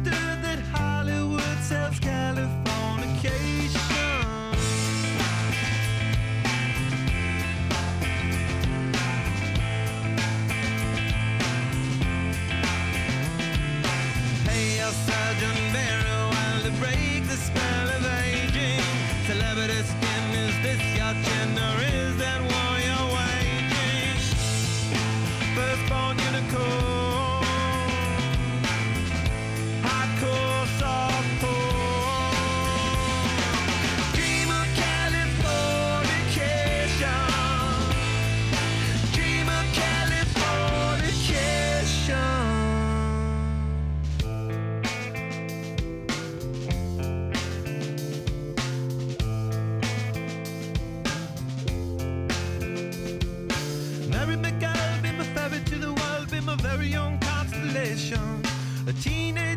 A teenage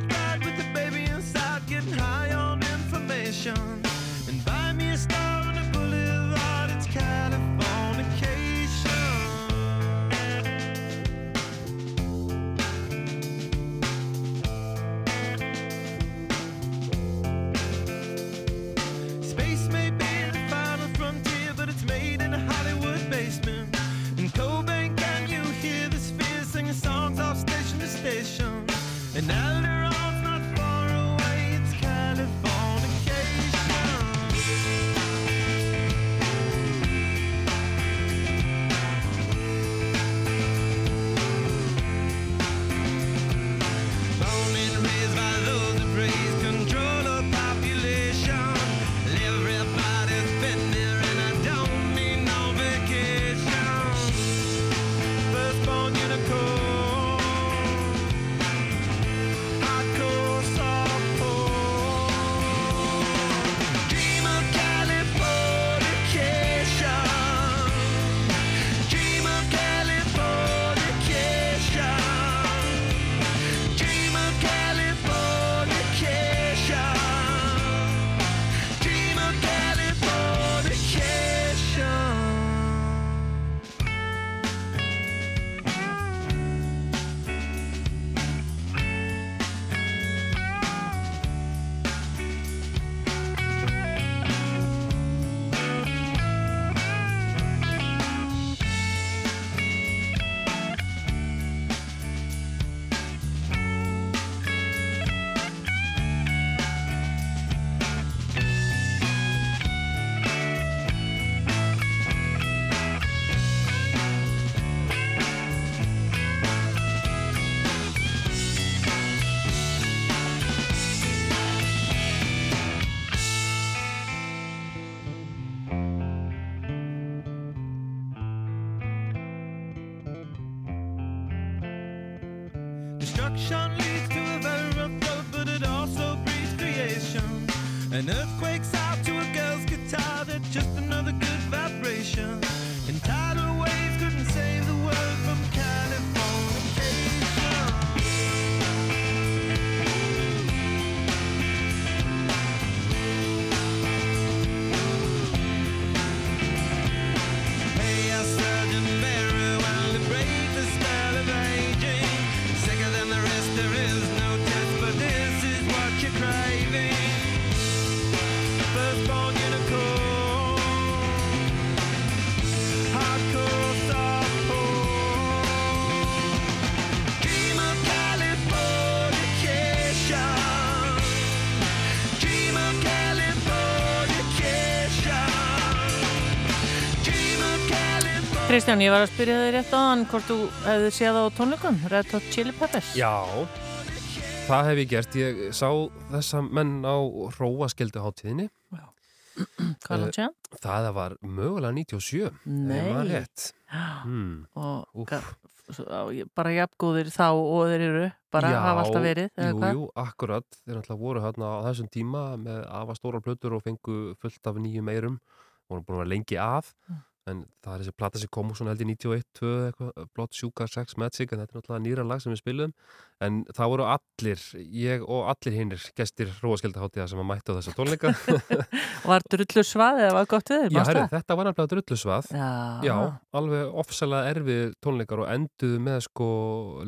Kristján, ég var að spyrja þig rétt á hann hvort þú hefði séð á tónleikum Red Hot Chili Peppers Já, það hef ég gert. Ég sá þessa menn á Róaskeldu háttíðinni. Hvað er hann séð? Það var mögulega 97. ef Nei. Hmm. og bara jafngóðir þá og þeir eru bara Já, hafa alltaf verið jú, hvað? jú, akkurat. Þeir náttúrulega voru hérna á þessum tíma með afa stórar plötur og fengu fullt af nýjum eirum. voru búin að vera lengi Mm. En það er þessi plata sem kom úr svona held í 91, 2 eitthvað, Blood Sugar Sex Magic en þetta er náttúrulega nýra lag sem við spilum. En það voru allir, ég og allir hinnir gestir Róaskildaháttíða sem að mættu á þessa tónleika. Var drullu svað eða var gott við Já, herri, þetta var nefnilega drullusvað Já. Já, alveg ofsalega erfið tónleikar og enduðu með sko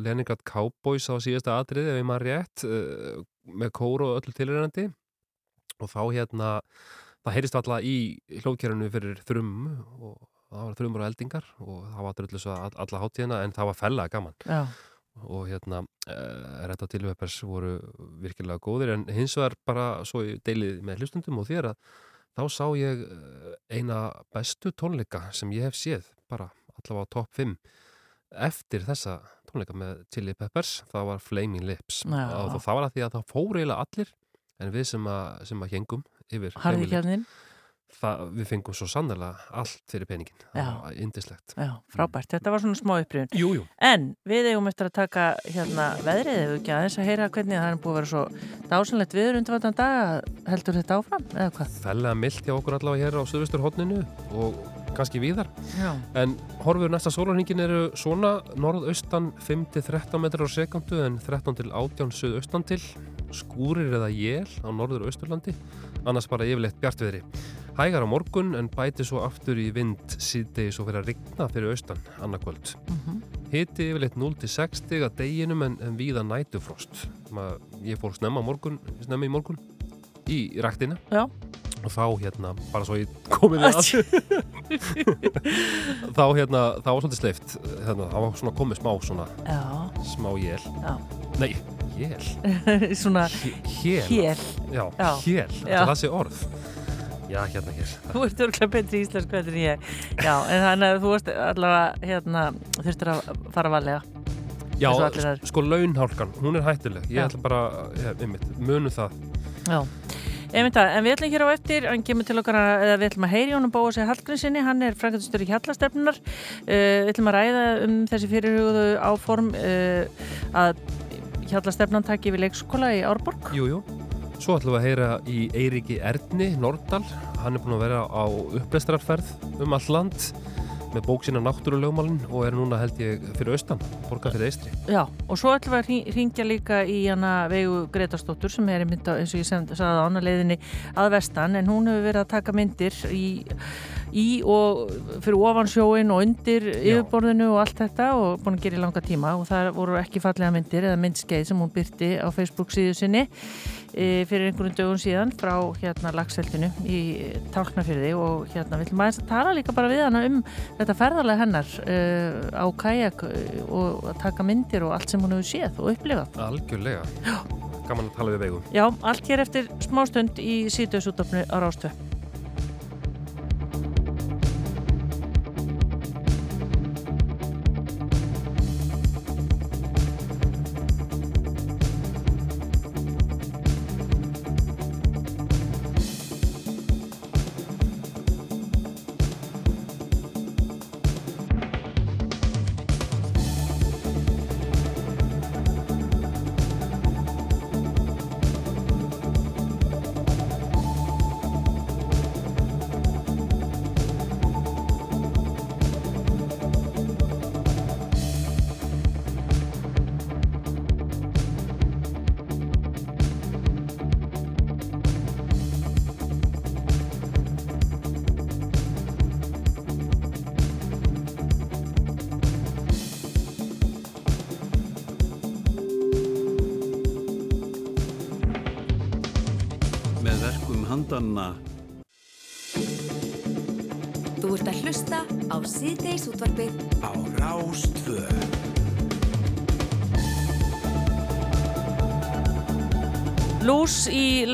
Leningrad Cowboys á síðasta atriði ef ég maður rétt uh, með kóru og öllu tilrænandi og þá hérna það heyrist alltaf í hlóðkerfinu fyrir þrum og það var þrumur og eldingar og það var drullusvað all, alla hátíðina en það var fellega gaman Já. og hérna uh, Retta Tilvepers voru virkilega góðir en hins vegar bara svo ég deilið með hlustundum og þér að þá sá ég eh, eina bestu tónleika sem ég hef séð bara allavega á topp 5 eftir þessa tónleika með Chili Peppers það var Flaming Lips Já. og það var að því að það fóru eiginlega allir en við sem að, sem að hengum yfir það, við fengum svo sannlega allt fyrir peningin það var indislegt Já, frábært, þetta var svona smá upprýðun Jú, jú. En við eigum eftir að taka hérna veðrið ef ekki aðeins að heyra hvernig það er búið að vera svo dásanlegt viður undirvætan dag heldur þetta áfram eða hvað? fellega mildt hjá okkur allavega hér á Suðvestur hodninu og kannski víðar. Já. en horfur næsta sólarhingin eru svona norðaustan 5-13 metrar á sekundu en 13 til 18 suðaustan til. Skúrir eða jél á norður annars bara yfirleitt bjartviðri. Hægar á morgun en bæti svo aftur í vind síðdegi svo fyrir að rigna fyrir austan annarkvöld Mhm. hiti yfirleitt 0-6 stig að deginum en, en víða nætufrost Ma, ég fór snemma, morgun, snemma í morgun. Í ræktina. Já. Og þá hérna, bara svo ég komið þið að þá hérna, þá var svolítið sleift hérna, þá var svona komið smá svona Já. smá jél nei, jél svona hél hél. já, Já. hél, þetta það sé orð. Já, hérna hér. Þú ert örgulega betri í heldur en ég. Já, en þannig að þú varst allavega hérna, þurftir að fara varlega já, sko launhálkan, hún er hættuleg. Ég ætla bara, ja, einmitt, munu það. Já, einmitt það, en við ætlum hér á eftir, hann kemur til okkar að, við ætlum að heyri honum bóa sig Hallgrímsinni, hann er frangatistur í hjallastefnunar, uh, við ætlum að ræða um þessi fyrirhugðu áform uh, að hjallastefnan taki við leikskóla í Árborg. Jú, jú. Svo ætlum við að heyra í Eiríki Erni Nordal. Hann er búin að vera á upplestrarferð um all land með bók sína Náttúrulögmálin og er núna held ég fyrir austan, borgar fyrir eistri. Já, og svo ætlum við að hringja líka í hana vegu Gretarsdóttur sem er einmitt á, eins og ég sagði á annað leiðinni að vestan, en hún hefur verið að taka myndir í, í og fyrir ofan sjóin og undir yfirborðinu og allt þetta og búin að gera í langa tíma og það voru ekki fallega myndir eða myndskeið sem hún byrti á Facebook síðu sinni fyrir einhverjum dögun síðan frá hérna lagseldinu í Tálknafyrði og hérna aðeins að tala líka bara við hana um þetta ferðarlega hennar uh, á kajak uh, og að taka myndir og allt sem hún hefur séð og upplifað. Algjörlega. Gaman að tala við vegum. Já, allt hér eftir smástund í síðdöðsúttöfnu á Rástöð.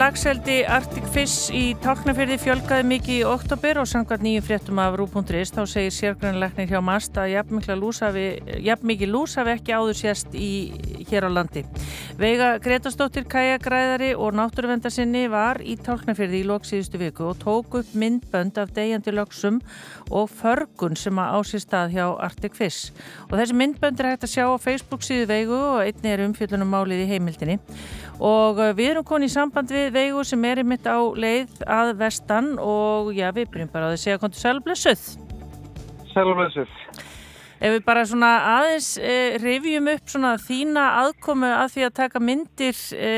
Lagseldi Arctic Fish í Tálknafjörði fjölgaði mikið í oktober og samkvæmt nýjum fréttum af Rú.is þá segir sérgrunleiknir hjá Mast að jafn mikið lús hafi ekki áður sérst í hér á landi. Veiga Gretastóttir Kajagræðari og náttúruvendarsinni var í Tálknafjörði í loksíðustu viku og tók upp myndbönd af degjandi lögsum og förgun sem að ásýr stað hjá Arctic Fish. Og þessi myndbönd er hægt að sjá á Facebook síðu Veigu og einni er umfjöldunum málið í heimildinni og við erum konið í samband við Veigu sem er einmitt á leið að vestan og já, við byrjum bara að segja kontur sælblessuð. Sælblessuð. Ef við bara svona aðeins e, revjum upp svona þína aðkomu að því að taka myndir, e,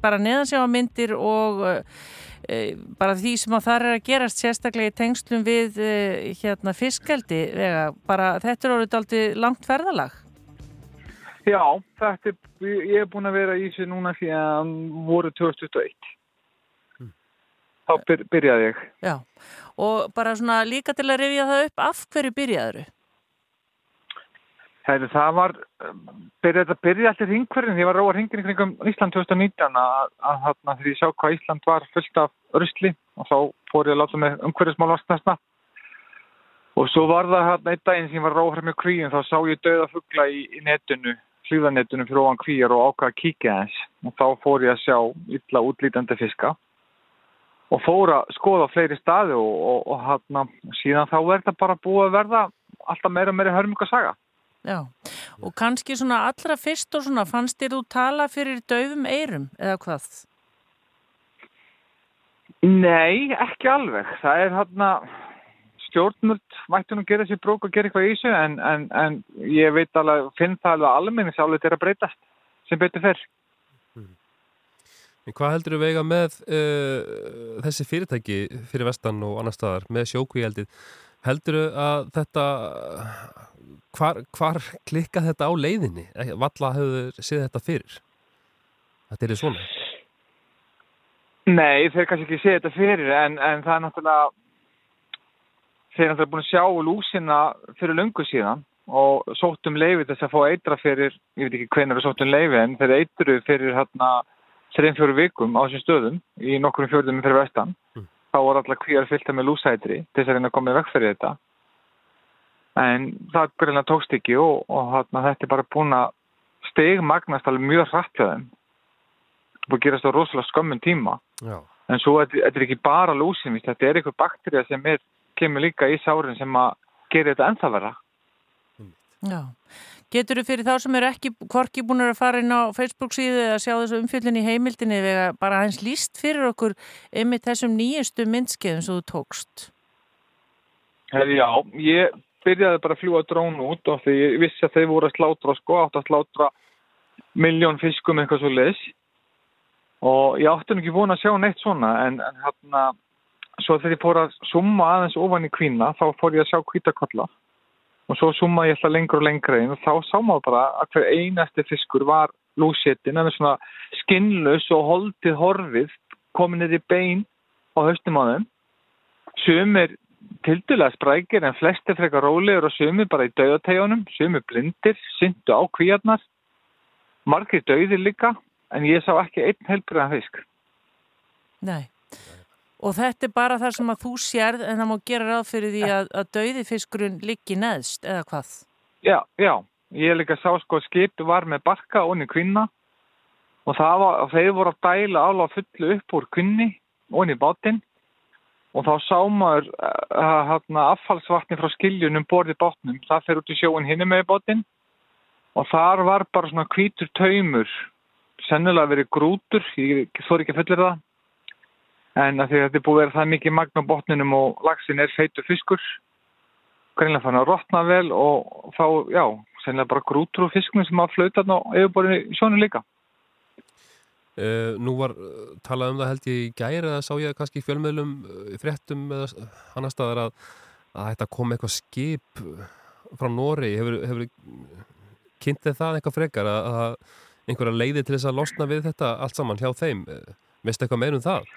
bara neðansjáa myndir og e, bara því sem að það er að gerast sérstaklega í tengslum við hérna fiskaldi, vega, bara þetta er orðið aldrei langt ferðalag. Já, þetta er, ég hef búin að vera í þessu núna síðan voru 2021. Mm. Þá byr, byrjaði ég. Já, og bara svona líka til að rifja það upp, af hverju byrjaður þau? Það var, þetta byrjaði allir hringverðin, ég var róar hringin kringum Ísland 2019 að, að þarna þegar ég sá hvað Ísland var fullt af örysli og þá fór ég að láta með umhverfismál vastnæsna og svo var það hérna einn daginn sem ég var róar með kvíin þá sá ég döða fuggla í, í netinu hlýðanetunum fyrir ofan kvíjar og ákvaða að kíkja þess og þá fór ég að sjá illa útlítandi fiska og fór að skoða fleiri staði og, og, og hérna síðan þá er þetta bara búið að verða alltaf meira og meira hörmungasaga. Já, og kannski svona allra fyrst og svona fannst þér þú tala fyrir döfum eirum eða hvað? Nei, ekki alveg. Það er hérna stjórnmjöld mætti nú gera sér brók og gera eitthvað í þessu en, en, en ég veit alveg, finn það alveg almenni sálega þetta er að breytast sem betur fyrr. En hvað heldur þú vega með uh, þessi fyrirtæki fyrir vestan og annar staðar með sjókvíaldið? Heldur þú að þetta, hvar, hvar klikka þetta á leiðinni? Valla hefur séð þetta fyrir? Þetta er svona? Nei, þeir kannski ekki séð þetta fyrir en, en það er náttúrulega þeir er náttúrulega búin að sjá lúsina fyrir lungu síðan og sóttum leiði þess að fá eitra fyrir, ég veit ekki hvernig við sóttum leiði en þeir eitru fyrir hérna 3-4 vikum á þessum stöðum í nokkur fjörðum fyrir vestan mm. þá voru alltaf kvíjar fylgta með lúsætri til þess að reyna að koma í vekk fyrir þetta en það greinlega tókst ekki og, og hérna, þetta er bara búin að stegmagnast alveg mjög hrattjaðum og gerast á rosalega skömmun tíma Já. en svo þetta er ekki bara lúsin þetta er eitthvað bakterja sem er kemur líka í sárin sem að gera þetta ennþa vera. Já. Getur þú fyrir þá sem eru ekki hvorki búin að fara inn á Facebook síðu eða sjá þessu umfjöldin í heimildinni eða bara hans líst fyrir okkur yfir þessum nýjustu myndskeiðum sem þú tókst? Heri, já, ég byrjaði bara að fljúa drón út og því ég vissi að þeir voru að slátra sko, átt að slátra miljón fiskum eitthvað svo leis og ég átti ekki búin að sjá neitt svona en, en hérna svo þegar ég fór að summa aðeins ofan í kvína þá fór ég að sjá kvítakolla og svo summa ég alltaf lengur og lengur einn og þá sá maður bara að hver einasti fiskur var lúsettin en svona skinnlaus og holdið horfið komin niður í bein á höstum á þeim. Sumir tildulega sprækir en flesti frekar rólegur og sumir bara í dauðategjunum sumir blindir, syndu á kvíarnar margir dauðir líka en ég sá ekki einn helbriðan fisk Nei Og þetta er bara það sem að þú sérð en það má gera ráð fyrir því að, að dauði fiskurinn liggi neðst eða hvað? Já, já. Ég líka sá sko að skipi var með barka onni kvinna og það var, þeir voru að dæla áláð fullu upp úr kvinni onni bátinn og þá sá maður uh, affallsvatni frá skiljunum borðið bátnum. Það fer út í sjóin hinni með bátinn. Og þar var bara svona kvítur taumur, sennilega verið grútur, ég þóri ekki að fullir það. En að því að þetta er búið að vera það mikið magna á botninum og lagsin er feitur fiskur. Greinlega fann að rotna vel og þá, já, sennilega bara grútur og fiskunum sem að flauta á yfirborðinu sjónu líka uh, Nú var uh, talað um það held ég í gæri eða sá ég kannski fjölmiðlum uh, fréttum eða annar staðar að, að þetta kom eitthvað skip frá Nóri hefur, hefur kynntið það eitthvað frekar að, að einhverja leiði til þess að losna við þetta allt saman hjá þeim, veist eitthvað meir um það?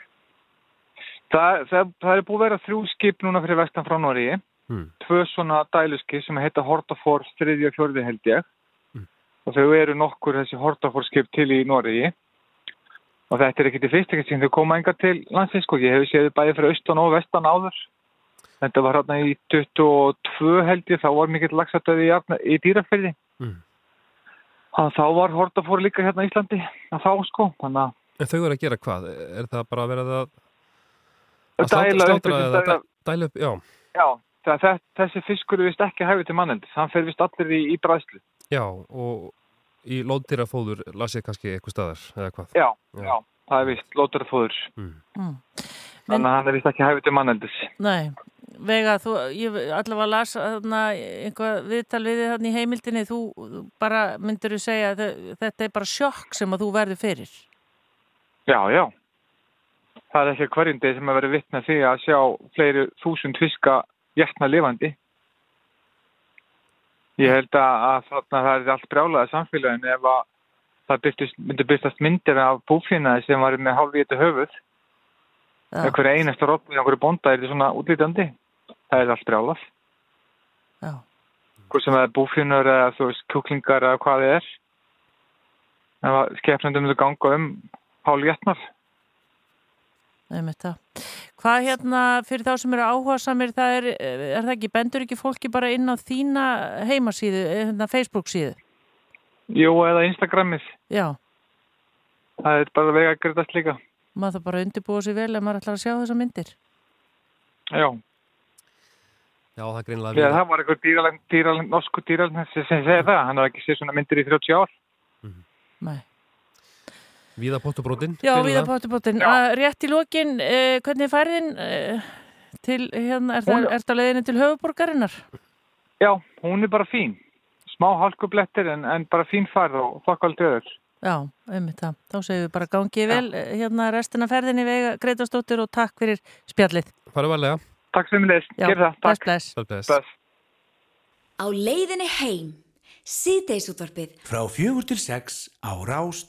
Það, það, það er búið að vera þrjú skip núna fyrir vestan frá Noregi. Mm. Tvö svona dæluskip sem heita Hortafór þriðja og fjörði held ég. Mm. Og þau eru nokkur þessi Hortafór skip til í Noregi. Og þetta er ekkert í fyrst ekkert sem þau koma enga til landsins sko. Ég hef séð bæði fyrir austan og vestan áður. Þetta var hérna í 22 held ég, þá var mikill lagsættöði í, í dýraferði. Mm. Þá var Hortafór líka hérna í Íslandi þá sko. Að En þau eru að gera hvað? Er það bara að vera að, að Dæla upp dæla- dæ- dæla upp, já. Já, það, þessi fiskur er vist ekki hæfið til mannendis. Hann fer vist allir í, í bræðslu. Já, og í lóðdýrafóður las ég kannski eitthvað staðar, eða hvað? Já, já, það er vist lótarfóður. Mm. Þannig að hann er vist ekki hæfið til mannendis. Nei, Vega, þú, ég allavega las þarna einhvað viðtal við þig þarna í heimildinni, þú bara myndir þú segja þetta er bara sjokk sem að þú verður fyrir. Já, já. Það er ekki hverjum degi sem að vera vittna því að sjá fleiri þúsund fiska hjertna lifandi. Ég held að, að þarna það er allt brjálaði samfélagin ef að það byrtist, myndi byrtast myndir af búfinaði sem var með þetta höfuð. Já. Ekkur einasta rótt með einhverju bónda er þetta svona útlítandi. Það er allt brjálað. Já. Hvort sem það er búfinur eða þú veist kjúklingar eða hvað þið er. En að skepnundum þau ganga um það. Hvað hérna fyrir þá sem eru áhuga samir, það er, er það ekki, bendur ekki fólki bara inn á þína heimasíðu, eh, hérna Facebook síðu? Jú, eða Instagramið. Já, Það er bara vega að greiðast líka. maður það bara að undirbúa sér vel ef maður ætlar að sjá þessa myndir. Já. Já, það er greinlega Já, það var einhver dýralegn, dýralegn, norsku dýralegn sem segir það. Hann har ekki séð svona myndir í 30 ár. Nei. Víða pottubrótin. Já, við að pottu pottin. Rétt í lokin, eh, hvernig er færðin eh, til, hérna, er það, er það leiðinni til höfuborgarinnar? Já, hún er bara fín. Smá hálkublettir en, en bara fín farð og þokk aldrei öður. Já, einmitt það. Þá segjum við bara gangið vel eh, hérna restina ferðinni vega Greitastóttir og takk fyrir spjallið. Farðu varlega. Takk sem við leist. Já, Gerð það. bless, Takk. bless. Bless. Bless. Á leiðinni heim, síðdeisútvarpið. Frá fjögur til sex á Rás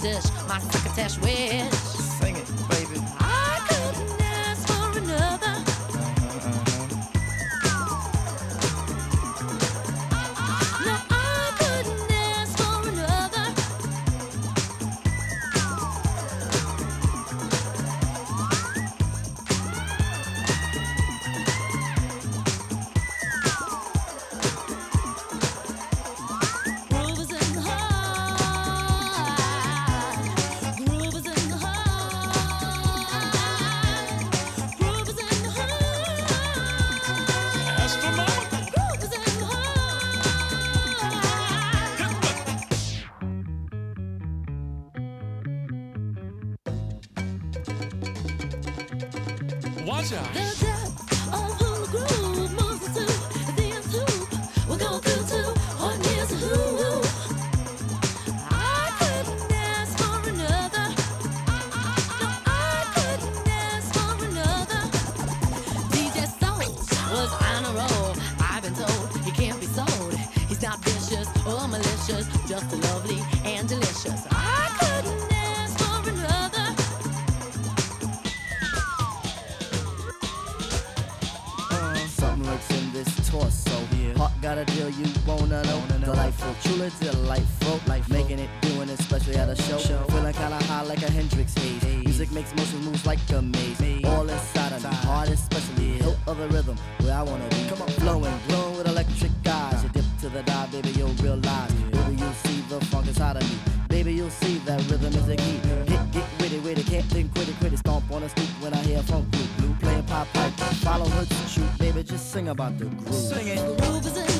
this, my cricket test with. Can't think, quitty, quitty. Stomp on a stoop when I hear funk blue, blue playing pop pipe. Follow her to shoot, baby, just sing about the groove. Sing it. Groove is in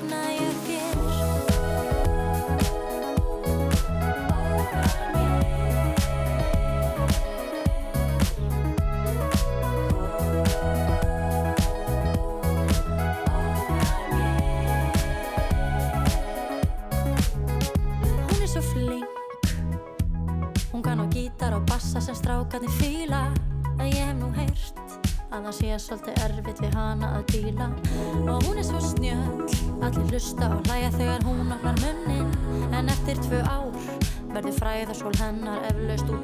hana að díla. Og hún er svo snjöll Allir hlusta og hlæja þegar hún opnar munnin En eftir tvö ár verður fræðarsól hennar eflaust úr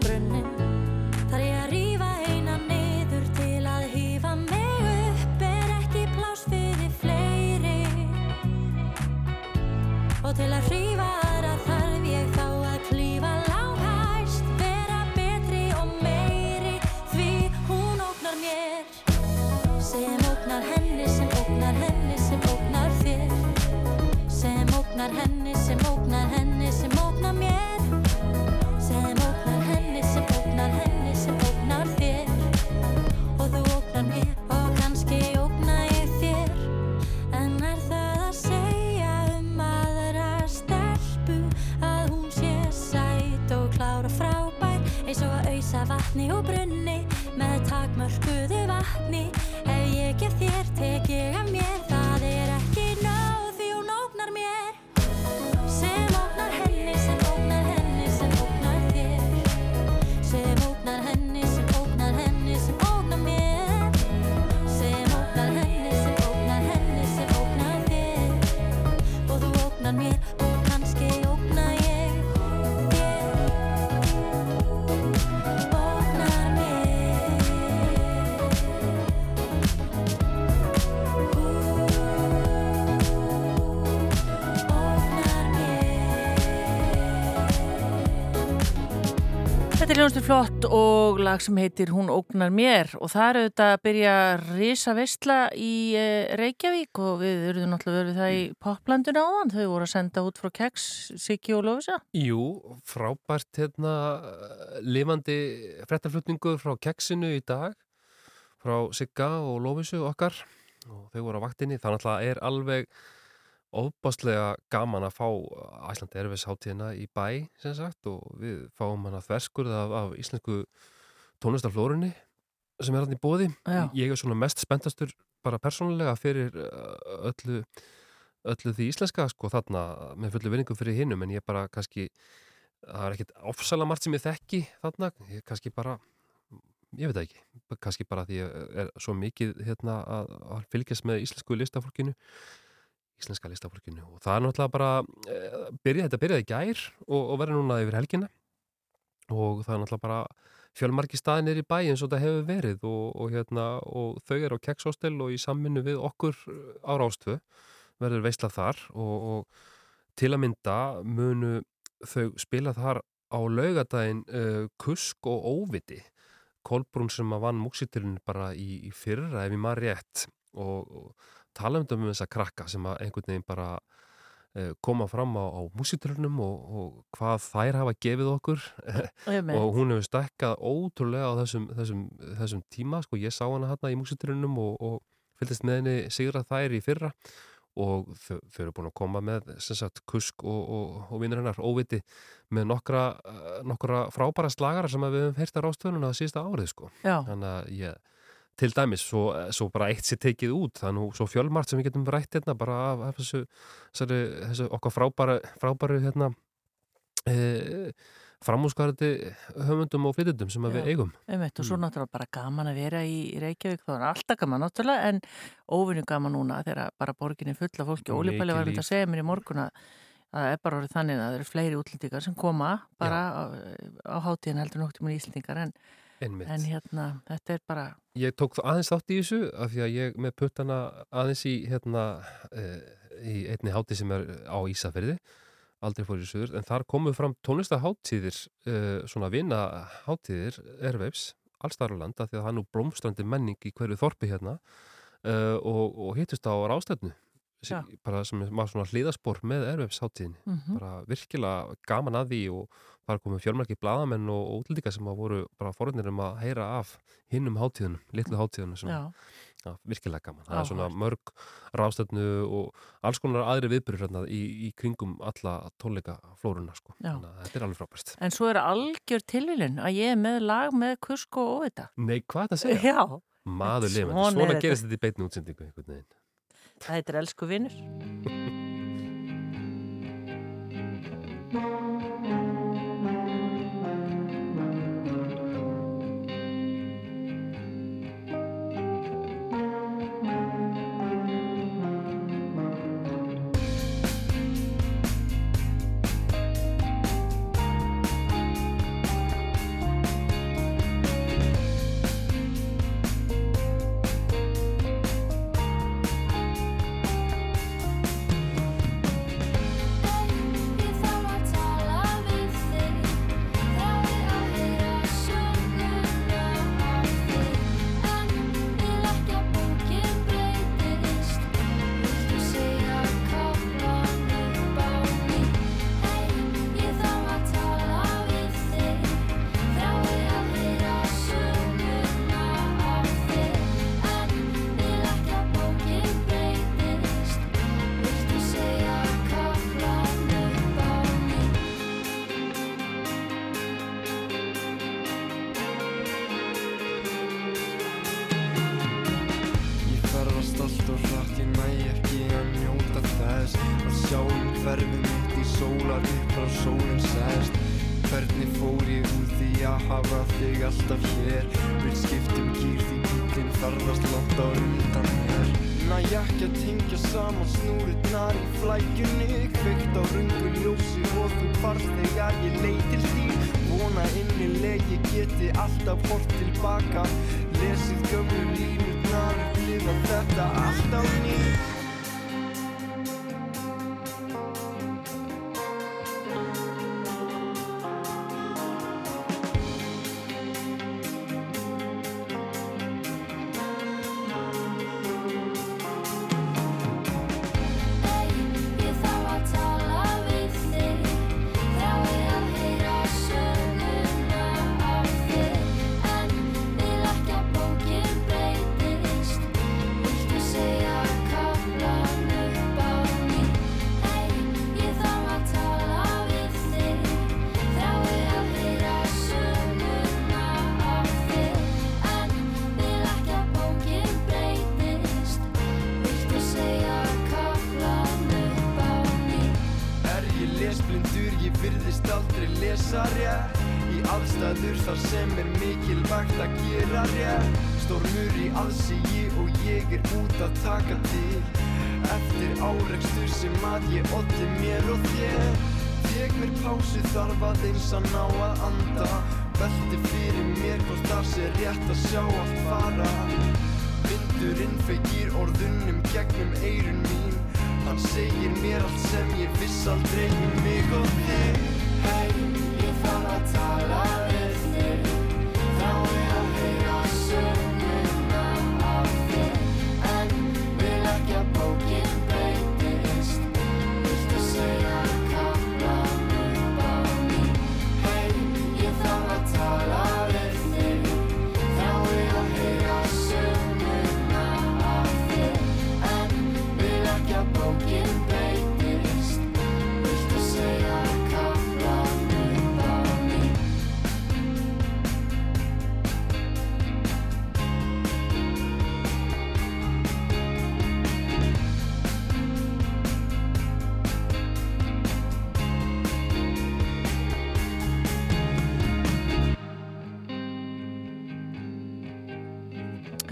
með takmörkuðu vatni. Ef ég gef þér tek ég af mér. Það er ekki Er hljóðstur flott og lag sem heitir Hún ógnar mér. Og það eru þetta að byrja risa veistla í eh, Reykjavík og við eruðum náttúrulega verið það í poplandinu áðan, þau voru að senda út frá Keks, Siggi og Lófisa. Jú, frábært hérna lifandi frettarflutningur frá keksinu í dag frá Sigga og Lófisu okkar. Og þau voru á vaktinni. Þannig að það er alveg ofbáslega gaman að fá Æslandi Erfis hátíðina í bæ sem sagt og við fáum hana þverskurð af, af íslensku tónlistarflórunni sem er hann í bóði Já. ég er svona mest spenntastur bara persónulega fyrir uh, öllu öllu því íslenska sko þarna með fullu vinningu fyrir hinnum en ég bara kannski það er ekkit ofsalega margt sem ég þekki þarna, ég kannski bara ég veit ekki, kannski bara því ég er svo mikið hérna að, að fylgjast með íslensku listafólkinu íslenska listafólkinu. Og það er náttúrulega bara e, byrja, þetta byrjaði gær og, og verður núna yfir helgina. Og það er náttúrulega bara fjölmarki staðinir í bæ eins og þetta hefur verið. Og, og, hérna, og þau eru á kekshostel og í samvinnu við okkur á Rástvö verður veisla þar. Og, til að mynda munu þau spila þar á laugadaginn uh, Kusk og Óviti. Kolbrún sem að vann múksitilin bara í, í fyrra ef ég maður rétt. Og tala um um þessa krakka sem að einhvern veginn bara eh, koma fram á, á músitilunum og, og hvað þær hafa gefið okkur. Og hún hefur stekkað ótrúlega á þessum, þessum, þessum tíma sko. Ég sá hana hérna í músitilunum og, og fylgist með henni sigra þær í fyrra. Og þau, þau eru búin að koma með sem sagt kusk og, og, og vinnur hennar óviti með nokkra, eh, nokkra frábæra slagara sem að við höfum heyrt að rástöðununa það síðasta árið sko. Þannig að ég til dæmis, svo, svo bara eitt sér tekið út það er nú svo fjölmart sem við getum rætt hérna bara af, af þessu, þessu, þessu okkar frábæra, frábæru hérna e, framúskarandi höfundum og flytundum sem við Já, eigum. Einmitt, og svo náttúrulega bara gaman að vera í Reykjavík þá er alltaf gaman náttúrulega en óvinnu gaman núna þegar bara borgin er full af fólki. Og Óli Palli var að segja mér í morgun að að það er bara orðið þannig að það eru fleiri útlendingar sem koma bara á, á hátíðin heldur nokkur með íslendingar en, Einmitt. en hérna þetta er bara Ég tók það aðeins þátt í þessu af því að ég með puttana aðeins í hérna e, í einni hátíð sem er á Ísafyrði aldrei fór í söður, en þar komu fram tónlistaháttíðir, uh, svona vina háttíðir, erveifs allstarfland, af því að það er nú blómstrandi menning í hverju þorpi hérna uh, og, og hittust á rástefnu Já. bara sem var svona hliðaspor með erveifs háttíðinni, Mhm. bara virkilega gaman að því og bara komið fjölmarki bladamenn og, og útlendingar sem að voru bara forunir um að heyra af hinnum háttíðunum, litlu háttíðunum sem Já. Já, virkilega gaman. Það er svona mörg rástefnu og alls konar aðri viðbyrður hérna í, í kringum alla tónleika flórunna sko. Já. Þannig að þetta er alveg frábært. en svo er algjör tilvílun að ég er með lag með kusk og óvita Nei, hvað er þetta að segja? Já, Maður lifandi. Svona er þetta. gerist þetta í beitni útsendingu einhvern veginn. Það heitir Elsku vinnur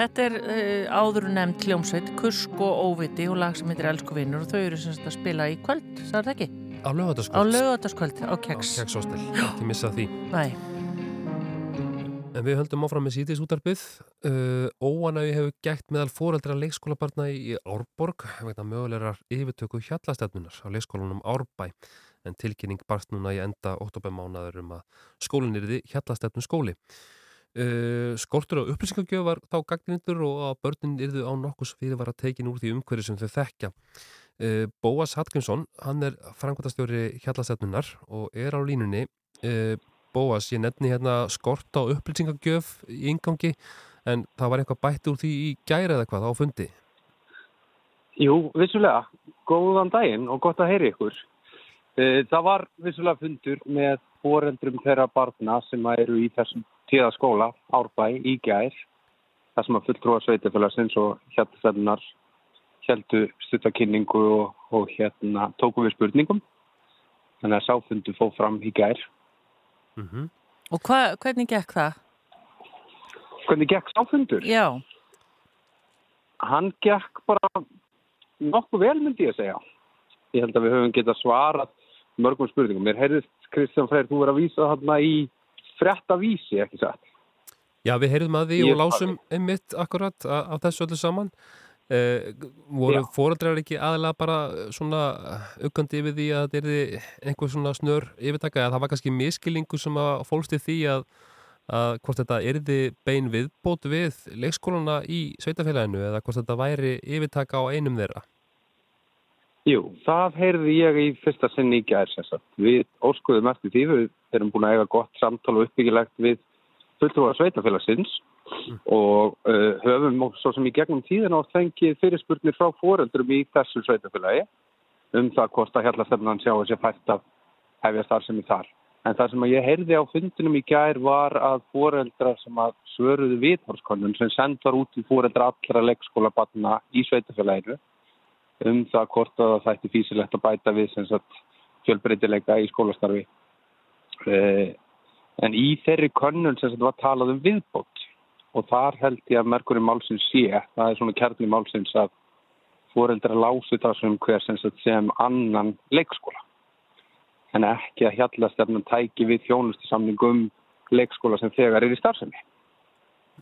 Þetta er uh, áður nefnd hljómsveit, Kusk og Óviti og lag sem heitir Elsku vinnur og þau eru sem sagt að spila í kvöld, sagði það ekki? Á lögataskvöld. Á lögataskvöld, á keks. Á kekshostel, ekki missa því. Nei. En við höldum áfram með síðis útarpið. Uh, Óanægi hefur gætt meðal fóreldra leikskólabarna í Árborg vegna mögulegar yfirtöku hjallastefnunar á leikskólanum Árbæ en tilkynning barst núna í enda óttobæmánaður um að skólinn yrði hjallastefnu skóli. Uh, skortur á upplýsingagjöf var þá gagnrindur og að börnin yrðu á nokkus fyrir var að tekin úr því umhverju sem þau þekkja. Uh, Bóas Hallgrímsson, hann er frangværtastjóri hjallastefnunar og er á línunni. Uh, Bóas, ég nefni hérna skort á upplýsingagjöf í ingangi en það var eitthvað bætt úr því í gæri eða hvað á fundi. Jú, vissulega. Góðan daginn og gott að heyri ykkur. Það var vissulega fundur með foreldrum þeirra barna sem eru í þessum tíða skóla, Árbæ, í gær. Það sem að fulltrúa sveitafélagsins og hjartastefnar heldu stuttakynningu og, og hérna tóku við spurningum. Þannig að sáfundu fóð fram í gær. Mm -hmm. Og hva, hvernig gekk það? Hvernig gekk sáfundur? Já. Hann gekk bara nokkuð vel myndi ég að segja. Ég held að við höfum getað svarað mörgum spurningum. Mér heyrðist Kristján Freyr, þú verið að vísa þarna í frétta vísi, ekki satt? Já, við heyrðum að því Ég- og lásum einmitt akkurat á þessu öllu saman. Uh, voru fóreldrar ekki aðalega bara svona aukandi yfir því að þetta erði einhver svona snör yfirtaka eða það var kannski miskilningu sem að fólsti því að, að hvort þetta erði bein viðbót við leikskólana í sveitafélaginu eða hvort þetta væri yfirtaka á einum þeirra. Jú, það heyrði ég í fyrsta sinni í gær sem sagt. Við óskuðum eftir því, við erum búin að eiga gott samtal og uppbyggilegt við fulltrúa sveitafélagsins og uh, höfum og svo sem í gegnum tíðin átt fengið fyrirspurnir frá foreldrum í þessu sveitafélagi um það hvort að hjallastefnan sjáu sér fært að hefja starfsemi þar. En það sem ég heyrði á fundinum í gær var að foreldrar sem að svöruðu viðhorskonnum sem send var út í foreldra allra leikskólabatna í sveitafélaginu um það hvort að það ætti físilegt að bæta við fjölbreytileika í skólastarfi. Eh, en í þeirri könnun sem sagt var talað um viðbót og þar held ég að merkurinn málsins sé, það er svona kærli málsins að foreldra lásu það sem hver sem, sem annan leikskóla. En ekki að hjallastefnum tæki við þjónustu samningum leikskóla sem þegar er í starfsemi.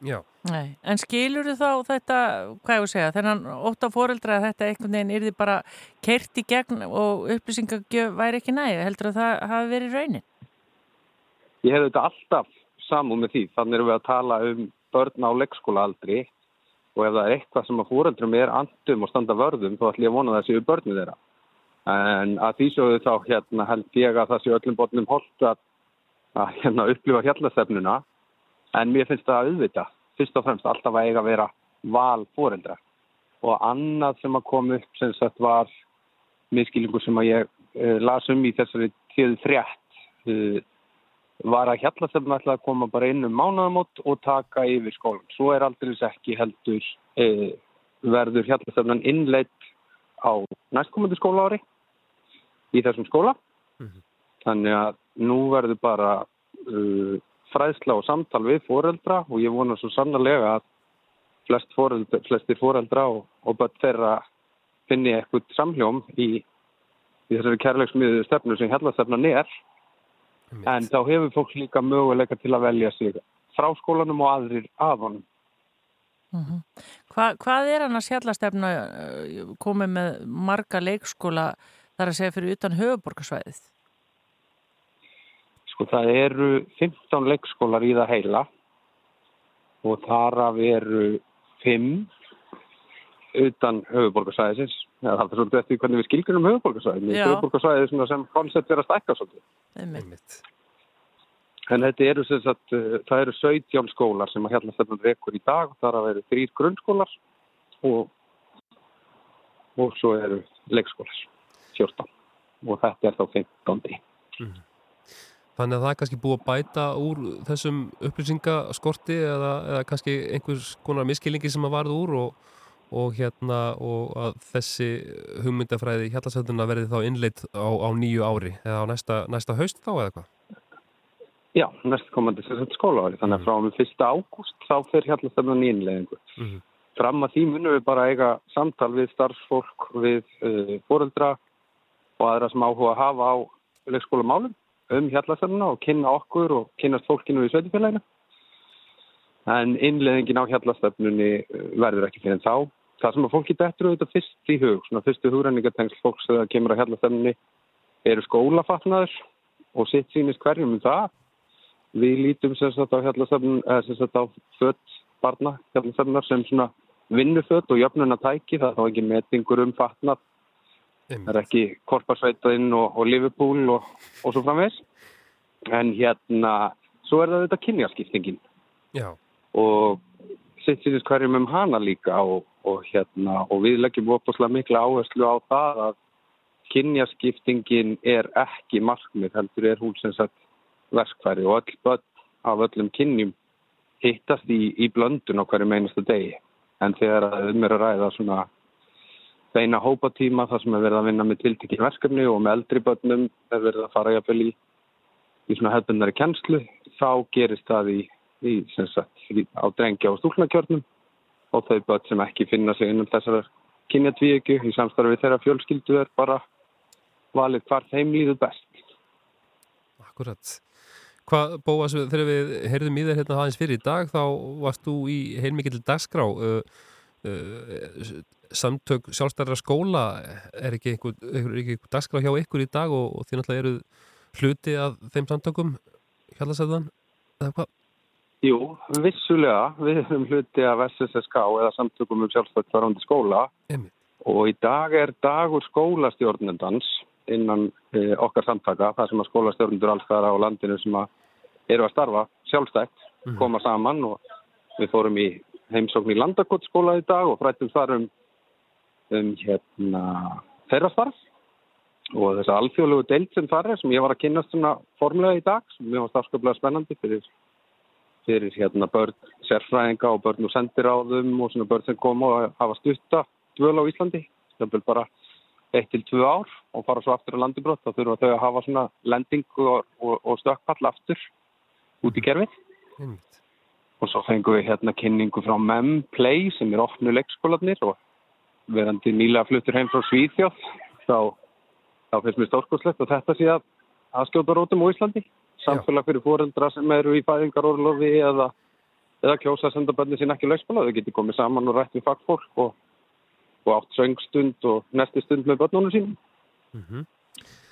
Já. Nei. En skilur þú þá þetta, hvað ég að segja, þennan ótt á foreldra að þetta einhvern veginn yrði bara kert í gegn og upplýsingagjöf væri ekki næg, heldur að það hafi verið raunin? Ég hef þetta alltaf samúð með því. Þannig erum við að tala um börn á leikskólaaldri og ef það er eitthvað sem að fóreldrum er andum og standa vörðum þá ætlum ég að vona að það séu börnum þeirra. En að því sjóðu þá hérna held ég að það séu öllum börnum holdt að, að hérna, upplifa hjallastefnuna en mér finnst það að auðvita fyrst og fremst alltaf að eiga að vera val fóreldra og annað sem að koma upp sem sagt var miskilingur sem að ég uh, las um í þessari tíðu frétt uh, var að hjallastefna ætla að koma bara inn um mánaðamót og taka yfir skólan. Svo er aldrei ekki heldur uh, verður hjallastefnan innleitt á næstkomandi skólaári í þessum skóla. Þannig að nú verður bara uh, fræðsla og samtal við foreldra og ég vona svo sannarlega að flest foreldra, flestir foreldra og, og börn þeirra finni eitthvað samhljóm í, í þessari kærleiksmiðu stefnu sem hjallastefnan er. En þá hefur fólk líka möguleika til að velja sig frá skólanum og aðrir af honum. Mm Hva, hvað er annars hjallastefna komið með marga leikskóla þar að segja fyrir utan höfuborgarsvæðið? Sko það eru 15 leikskólar í það heila og þar af eru 5 utan höfuborgarsvæðisins. Ja, það er svolítið eftir hvernig við skilgjum er svona sem koncept er að stækka svolítið. En þetta eru sem sagt, uh, það eru 17 skólar sem að hérna stefnum rekur í dag. Þar að veru þrýr grunnskólar og, og svo eru leikskólar, 14. Og þetta er þá 15. Þannig að það er kannski búið að bæta úr þessum upplýsingaskorti eða, eða kannski einhvers konar miskilningi sem að varð úr og, og hérna og að þessi hugmyndafræði hjallasönduna verði þá innleitt á, á nýju ári eða á næsta, næsta haust þá eða hvað? Já, næst komandi sem sagt skólaári. Þannig að frá með 1. ágúst þá fer hjallastefnan í innleðingu. Mhm. Fram að því munum við bara eiga samtal við starfsfólk, við uh, foreldra og aðra sem áhuga að hafa á leikskólamálum um hjallastefnuna og kynna okkur og kynnast fólkinu í sveitifélaginu. En innleðingin á hjallastefnunni uh, verður ekki fyrir en þá. Það sem að fólki dettur auðvitað fyrst í hug, svona fyrstu hugræningatengsl fólks það kemur að hjallastefnunni eru skólafatnaður og sitt sýnist hverjum um það. Við lítum sem sagt á hjallastefnun, eða sem sagt á fött barna hjallastefnunar sem svona vinnufött og jöfnuna tæki, það er þá ekki metingur um fatnað. Það er ekki korparsveitaðinn og, og Liverpool og, og svo framvegs. En hérna, svo er það þetta kynjaskiptingin Já. og sitt sýnist hverjum um hana líka og, og hérna, og við leggjum opaslega mikla áherslu á það að kynjaskiptingin er ekki markmið, heldur er hún sem sagt verkfæri og öll börn af öllum kynjum hittast í, í blöndun á hverju meinastu degi. En þegar að um er að ræða svona beina hópatíma þar sem er verið að vinna með tiltekkin verkefni og með eldri börnum er verið að fara jafnvel í, í svona hefðbundari kennslu, þá gerist það í, í, sagt, á drengja og stúlnakjörnum og þau börn sem ekki finna sig innan þessar kynjatvíekju í samstarfi þeirra fjölskyldu er bara valið hvar þeim líður best. Akkurat. Hvað, Bóas, þegar við heyrðum í þér hérna aðeins fyrir í dag, þá varst þú í heilmikill dagskrá. Uh, uh, samtök sjálfstæðra skóla, er ekki einhver, er ekki einhver dagskrá hjá ykkur í dag og, og því náttúrulega eru hluti af þeim samtökum, hjallasæðan, eða hvað? Jú, vissulega, við erum hluti af SSSK eða samtökum um sjálfstætt farandi skóla Einmitt. og í dag er dagur skólastjórnendans innan e, okkar samtaka, það sem að skólastjórnendur alls þar á landinu sem að eru að starfa sjálfstætt, Mhm. koma saman og við fórum í heimsókn í landakottskóla í dag og frættum þar um, um hérna, þeirra starf og þessa alþjóðlegu deild sem þar er sem ég var að kynast svona formlega í dag sem mér var starfskaplega spennandi fyrir fyrir hérna börn sérfræðinga og börn og sendiráðum og svona börn sem koma og hafa stutta dvöl á Íslandi, er bara eitt til tvö ár og fara svo aftur á landibrott þá þurfa þau að hafa svona lendingu og, og, og stökkpall aftur út í kerfið Einmitt. og svo fengum við hérna kynningu frá Mem Play sem er opnu leikskólanir og verandi nýlega fluttur heim frá Svíþjóð þá, þá finnst mér stórkoslegt og þetta sé að að skjóta rótum á Íslandi samfélag fyrir fóreldra sem eru í fæðingarorlofi eða, eða kjósa að senda bönni sín ekki leikskóla, þau getur komið saman og rætt við fagfólk og, og átt söngstund og næsti stund með börnunum sínum Mhm.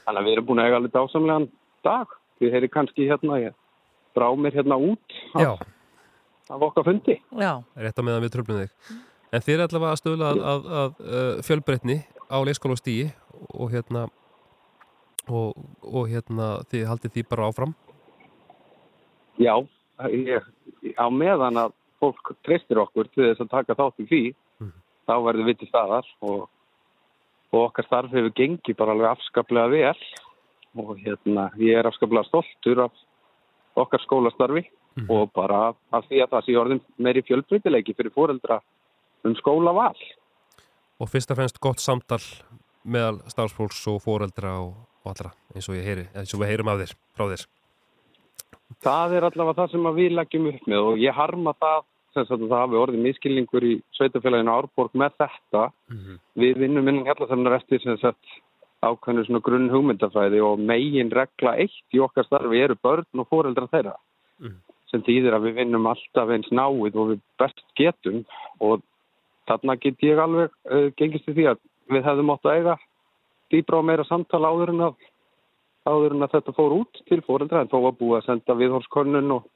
þannig að við erum búin að eiga alveg dásamlegan dag við heyri kannski hérna ég brá mér hérna út Já. af okkar fundi Já. Rétt á meðan við tröflum þig. En þið er allavega að stöðla að, að, að, að fjölbreytni á leikskóla og stíi og hérna og, og hérna þið haldið því bara áfram. Já, ég, á meðan að fólk treystir okkur til þess að taka þátt í því, þá verður við til staðar og, og okkar starf hefur gengið bara alveg afskaplega vel. Og hérna, ég er afskaplega stoltur af okkar skólastarfi og bara af því að það sé orðin meiri fjölbreytileiki fyrir fóreldra um skólaval. Og fyrst og fremst gott samtal meðal starfsfólks og foreldra og, og allra eins og heyri, eins og við heyrum af þér, frá þér. Það er allavega það sem við leggjum upp með og ég harma það sem sagt að það hafi orðið miskilningur í sveitafélaginu Árborg með þetta. Við vinnum innan hjallasefnar eftir sem sagt ákveðinu svona grunn hugmyndafræði og megin regla eitt í okkar starfi eru börn og foreldra þeirra sem þýðir að við vinnum alltaf eins náið og við best getum og þarna get ég alveg uh, gengist í því að við hefðum átt að eiga dýbra og meira samtala áður en að áður en að þetta fór út til foreldra en þó var búið að senda viðhórskönnun og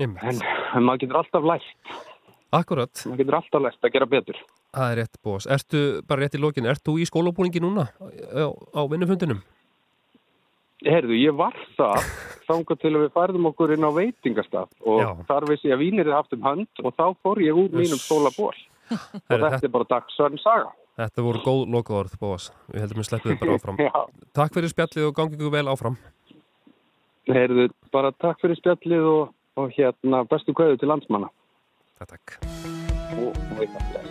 en, en maður getur alltaf lært Akkurat. maður getur alltaf lært að gera betur Það er rétt, Bós. Ertu, bara rétt í lokin, ert þú í skólabúningi núna á, á vinnufundunum? Herðu, ég var það þangað til að við færðum okkur inn á veitingastaf og Já. þar vissi ég að vínir er haft um hönd og þá fór ég úr mínum skólaból og þetta er bara dagsverðin saga Þetta voru góð lokaorð, Bós. Við heldum við sleppum bara áfram. Takk fyrir spjallið og gangi ykkur vel áfram. Herðu, bara takk fyrir spjallið og, og hérna bestu kveðu til landsmanna Takk og, og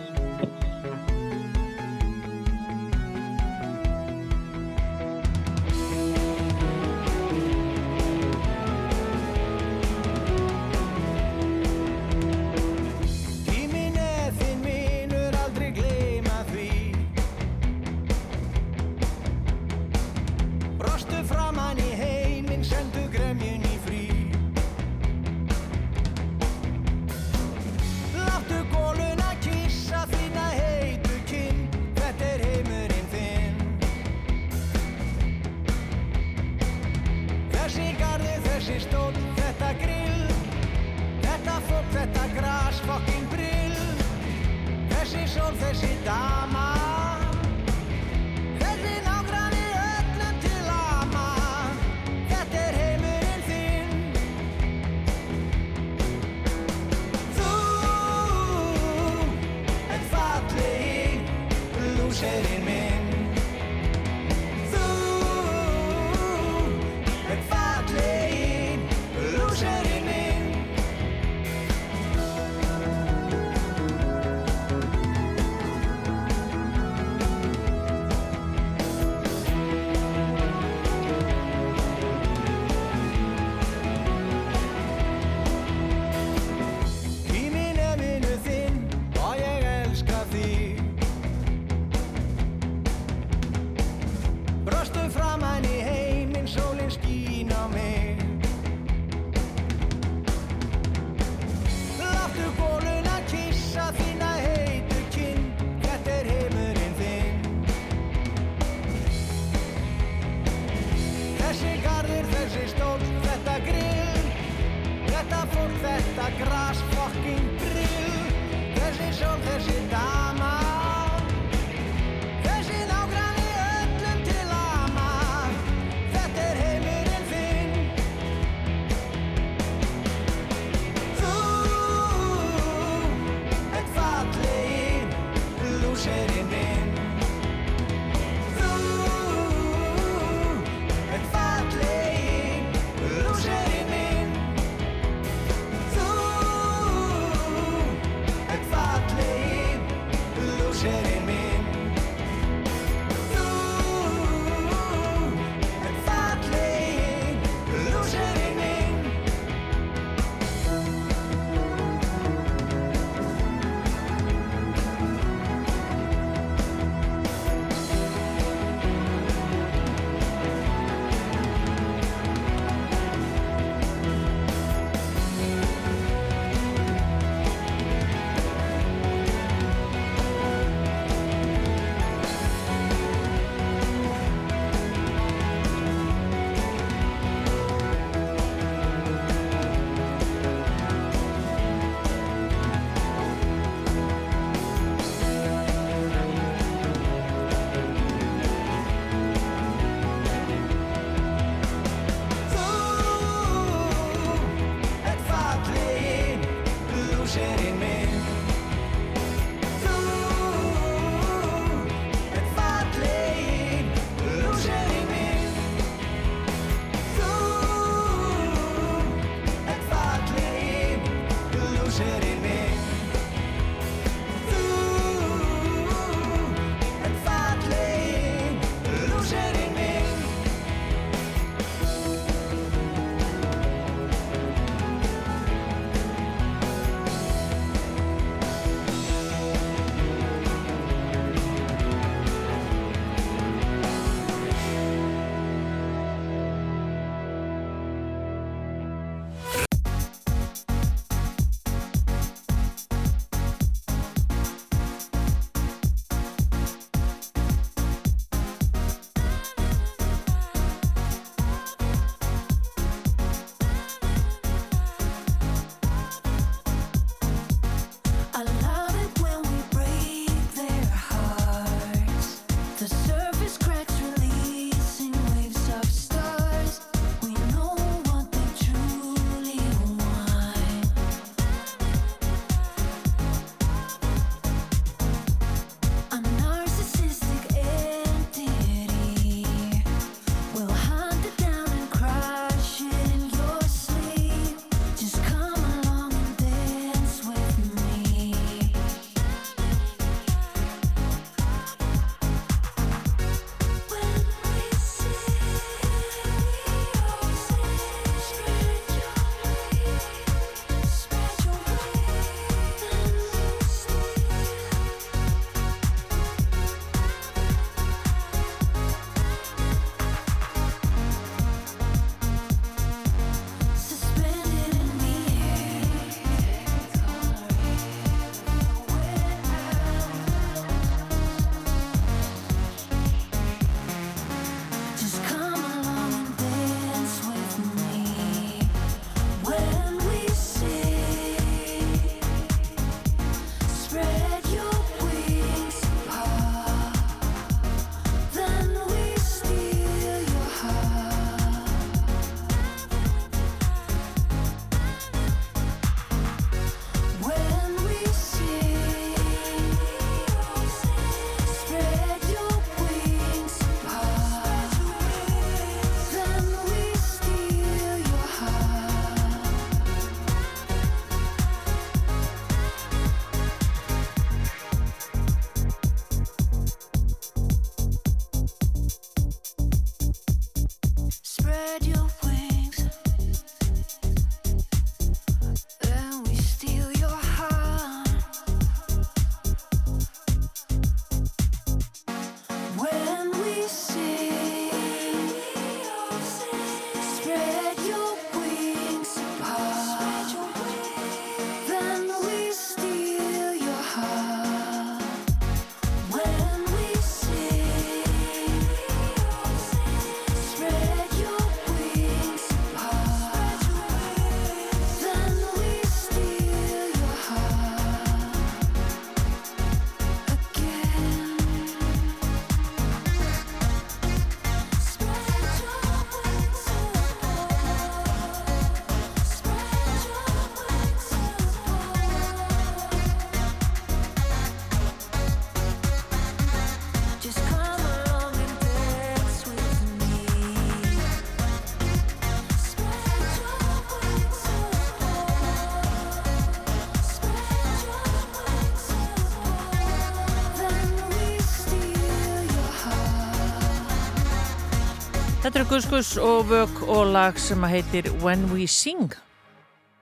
Þetta eru Guskus og Vök og lag sem að heitir When We Sing.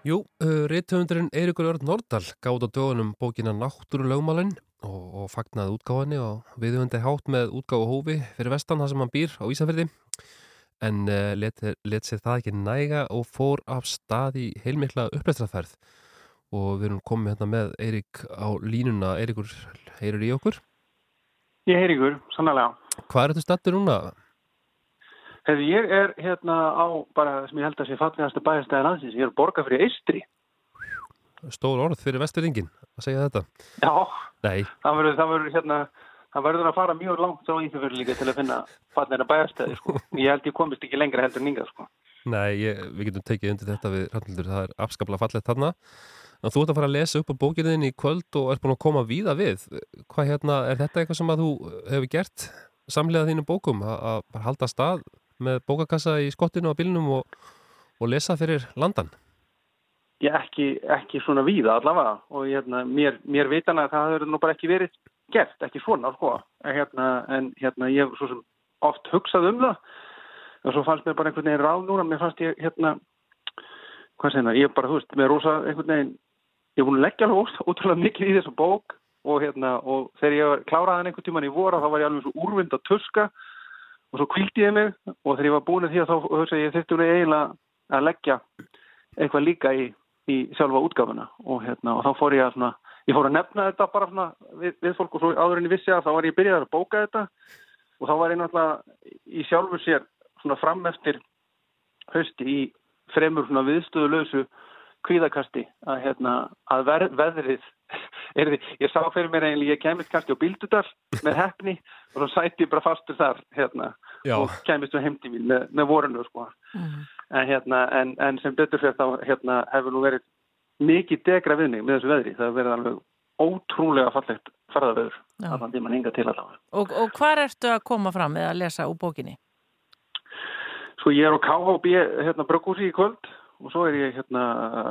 Jú, uh, rithöfundurinn Eirikur Örn Nordal gáði á dögunum bókina Náttúrulögmálinn og, og fagnaði útgáðinni og viðhundi hátt með útgáðu hófi fyrir vestan þar sem hann býr á Ísafirði en uh, let, let sér það ekki næga og fór af stað í heilmikla upplæstraferð og við erum komið hérna með Eirik á línuna. Eirikur, heyrur í okkur? Ég heyri ykkur, sannlega. Hvað er þetta stattur núna? Hefði ég er hérna á bara sem ég held að sé fallegasta bæjarstæði landsins. Ég er borga fyrir Eistri. Stór orð fyrir vesturringin að segja þetta. Já, Nei, það verður, hérna, það verður að fara mjög langt á íþjóðfyrir líka til að finna fallegasta bæjarstæði, sko. Ég held ég komist ekki lengra heldur en yngað, sko. Nei, ég, við getum tekið undir þetta við Rannildur, það er afskaplega fallegt þarna. En þú ert að fara að lesa upp á bókinniðin í kvöld og ert búin að koma víða við. Hvað hérna, er þetta eitthvað sem að þú hefur gert samlega þínum bókum? Að bara halda stað með bókakassa í skottinu á bílnum og, og lesa fyrir landan? Ég ekki, ekki svona víða allavega. Og hérna, mér, mér vitan að það hefur nú bara ekki verið gert, ekki svona, sko. Hérna, en hérna, ég hef svo sem oft hugsað um það. Og svo fannst mér bara einhvern veginn ráð núna, mér fannst ég hérna, hvað segna, ég bara, þú veist, með rosa einhvern veginn, ég er búin að leggja alveg ótrúlega mikið í þessu bók. Og hérna, og þegar ég kláraði hann einhvern tíman í vora, þá var ég alveg svo úrvind að tuska og svo kvildi ég mig og þegar ég var búin að því að þá hugsa ég þurfti ég eiginlega að leggja eitthvað líka í, í sjálfa útgáfuna. Og hérna, og þá fór ég að svona, ég fór að nefna þetta bara svona við, við fólk og svo áður en ég vissi að þá var ég byrjað að bóka þetta. Og þá var ég náttúrulega í sjálfur sér svona fram eftir hausti í fremur svona viðstöðulösu kvíðakasti að, hérna, að ver, veðrið er því, ég sá fyrir mér eiginlega ég kemist kannski á Bíldudal með hefni og svo sætti ég bara fastur þar hérna, og kemist við heimti mín með, með vorunu sko. en, hérna, en, en sem betur fyrir þá hérna, hefur nú verið mikið degra við mig með þessu veðri það verið alveg ótrúlega fallegt ferðarveður Já. allan tíman hinga til allavega Og, og hvar ertu að koma fram eða að lesa úr bókinni? Sko ég er á KHB hérna Brökkúsi í kvöld og svo er ég hérna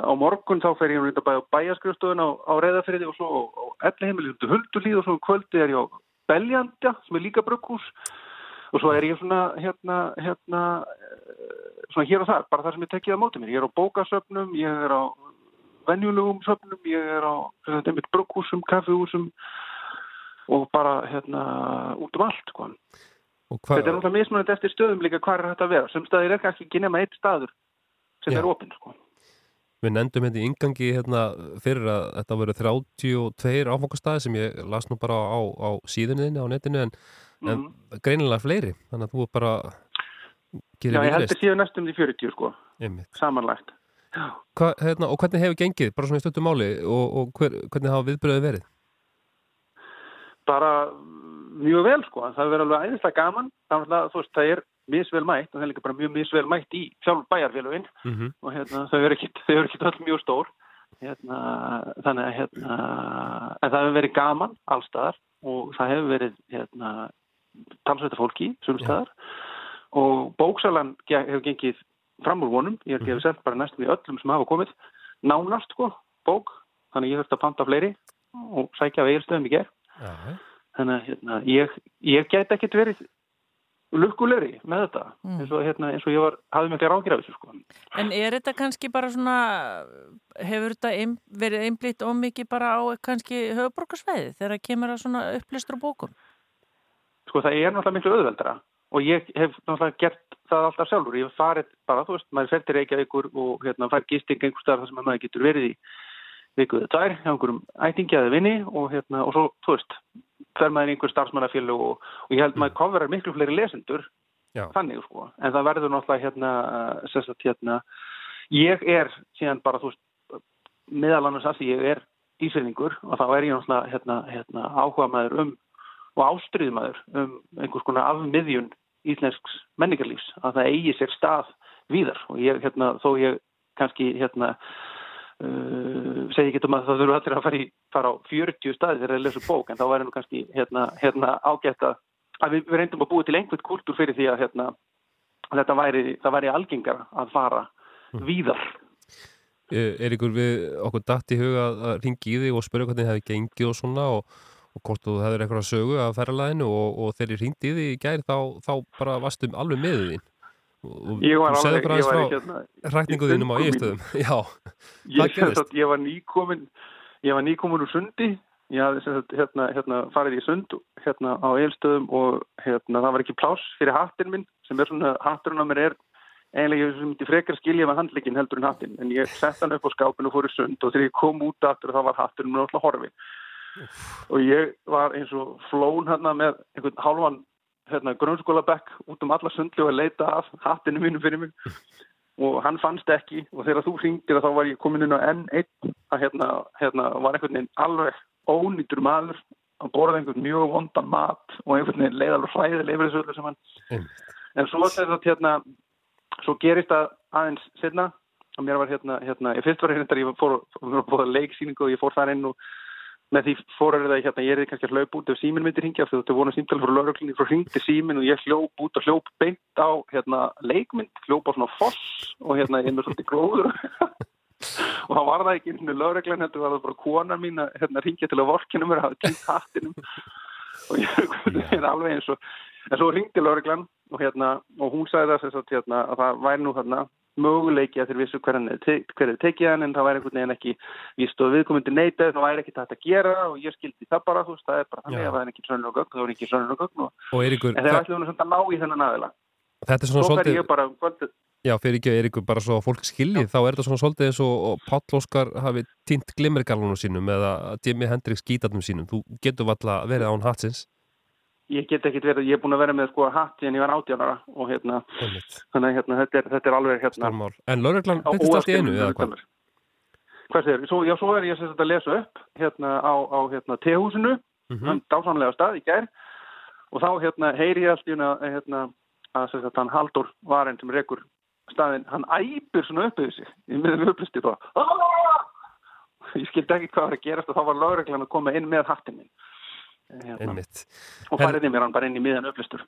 á morgun þá fer ég hérna á bæjaskrifstofun á, á Reyðafriði og svo á Elliheimili undir Huldulíð og svo um kvöldi er ég á Beljanda sem er líka Brökkús og svo er ég svona hérna, hérna eh, svona hér og þar, bara það sem ég tekið á móti mér. Ég er á bókasöfnum, ég er á venjulegum söfnum, ég er á Brökkúsum, kaffihúsum og bara hérna út um allt sko. Og hva, Þetta er náttúrulega mismunandi eftir stöðum líka hvað er hægt að vera. Sem staðir er kannski ekki nema eitt staður sem Já. er opinn. Sko. Við nefndum hérna í yngangi hérna fyrir að þetta verið 32 áfangastæði sem ég las nú bara á, á síðunniðinni á netinu en, en greinilega fleiri, þannig að þú bara Já, ég held viðreist. að síðan næstum því 40 sko, Einmitt. samanlagt. Hva, hérna, og hvernig hefur gengið, bara svona í stöttu máli og, og hver, hvernig hafa viðbröðu verið? Bara mjög vel sko, það hefur verið alveg æðislega gaman. Það er, náttúrulega, þú veist, það er misvel mætt og það er líka bara mjög misvel mætt í sjálf bæjarfélagin Mm -hmm. og hérna, þau þau eru ekkit öll mjög stór. Hérna, þannig að hérna, en það hefur verið gaman allstaðar og það hefur verið hérna, talsveita fólki sumstaðar og bóksalan hefur gengið fram úr vonum, ég hefur sett bara næstum í öllum sem hafa komið, nánast sko, bók, þannig að ég þurfti að panta fleiri og sækja veilstöðum í gerð þannig að hérna, ég, ég get ekkert verið lukkulegri með þetta Mm. eins, og, hérna, eins og ég var, hafði mikla rákir af þessu sko. En er þetta kannski bara svona, hefur þetta ein, verið einblýtt ómikið bara á kannski höfuborgarsvæði þegar það kemur að svona upplistur og bókum? sko það er náttúrulega miklu auðveldara og ég hef náttúrulega gert það alltaf sjálfur, ég hef farið bara, þú veist, maður fer til Reykjavíkur og hérna fær gisting einhver starf þar sem maður getur verið í vikuðu tvær, hjá einhverjum ætingjaði vinni og hérna, og svo, þú veist fer maður einhver starfsmannafélag og, og ég held maður koverar miklu fleiri lesendur Já. þannig, sko, en það verður náttúrulega hérna, sagt, hérna ég er síðan bara, þú veist meðal annars að því ég er ísverningur og þá er ég náttúrulega hérna, hérna, áhuga maður um og ástriðmaður um einhvers konar afmiðjun íslensks menningarlífs að það eigi sér stað víðar og ég, hérna, þó ég kannski hérna uh, segi ekki um að það þurfa allir að fara, í, fara á 40 staði þegar þeir lesu bók en þá væri nú kannski hérna, hérna ágætt að að við, við reyndum að búa til einhvern kultúr fyrir því að hérna, þetta væri, það væri algengara að fara víðar Er ykkur við okkur datt í huga að- að ringi í þig og spyrja hvernig það hefði gengið og svona og, og hvort þú hefur eitthvað sögu af ferralæðinu og, og þegar ég ringdi í þig í gær þá, þá bara varstu alveg með þín? Og Ég segðu ég í aðeins hérna- frá hrækningu þínum á eiginstöðum Já, Ég, sem gerist? ég var nýkomin ég var nýkomin úr sundi. Ég hafði sagt, hérna, hérna, farið í sund hérna á eilstöðum og hérna, það var ekki pláss fyrir hattin minn sem er svona, hatturinn á mér er eiginlega ég sem myndi frekar skilja með handleikin heldur en hattin en ég sett hann upp á skápinu og fór í sund og þegar ég kom út aftur þá var hatturinn mér alltaf horfin og ég var eins og flón hérna með einhvern hálfan hérna, grunnskólabekk út um alla sundli og leita af hattinu mínu fyrir mig. Og hann fannst ekki og þegar þú hringir þá var ég komin inn á N1 að hérna, hérna var einhvern veginn alveg ónýtur maður að borða einhvern mjög vondan mat og einhvern veginn leið alveg hræðileg yfir þessu öllu sem hann en svo þess að hérna svo gerist það aðeins setna og mér var hérna, hérna ég fyrst var hérna ég fór, fór, fór, fór leiksýningu og ég fór þar inn og með því fór það hérna, ég er kannski að hlaupa út ef síminn myndir hringja, þú þú voru símtal frá lauruglinni frá hringdi síminn og ég hljóp út og hljóp beint á hérna leikmynd, hljóp á svona foss og hérna ég er með svolítið gróður og það var það ekki sinni lauruglan, þetta var bara kona mín að hérna hringja til að vorkina mér að hafa kynnt hattinum. Og ég er alveg eins og en svo hringdi lauruglan og hérna og hún sagði það hérna að það væri nú hérna möguleiki að þeir vissu hver hann er te- hver er tekið hann en það væri einhvern veginn ekki víst og viðkomandi neitað það væri ekki þetta að gera og ég skildi það bara þú veist það er bara þannig að það er ekki sönnur og gögn það er ekki sönnur og gögn en þeir nú samt að ná í þennan aðila. Þetta er svona svolítið kvöldið. Já, fyrir ekki að Eiríkur, bara svo að fólk skilji þá er þetta svona svolítið eins og, og Páll Óskar hafi týnt glimmergalunum sínum eða Jimi Hendrix gítarnum sínum. Þú getur valla verið án hatsins ég get ekkit verið, ég er búin að vera með sko hatt en ég var átjánara og hérna Einmitt. þannig að hérna, þetta, er, þetta er alveg hérna Stórmál. En lögreglan á byrtist allt í einu eða hvað? Hvað segir, svo, svo er ég að lesa upp hérna á, á hérna tehúsinu Mhm. hann dásanlega stað í gær og þá hérna heyri ég allt í hérna, að sem sagt hann Haldur Varen sem rekur staðinn, hann æpir svona upp yfir sig í miðum upplisti bara "Aah!" ég skildi ekki hvað var að gerast og þá var lögreglan að koma inn með hattin minn hérna, og færði mér hann bara inn í miðan upplistur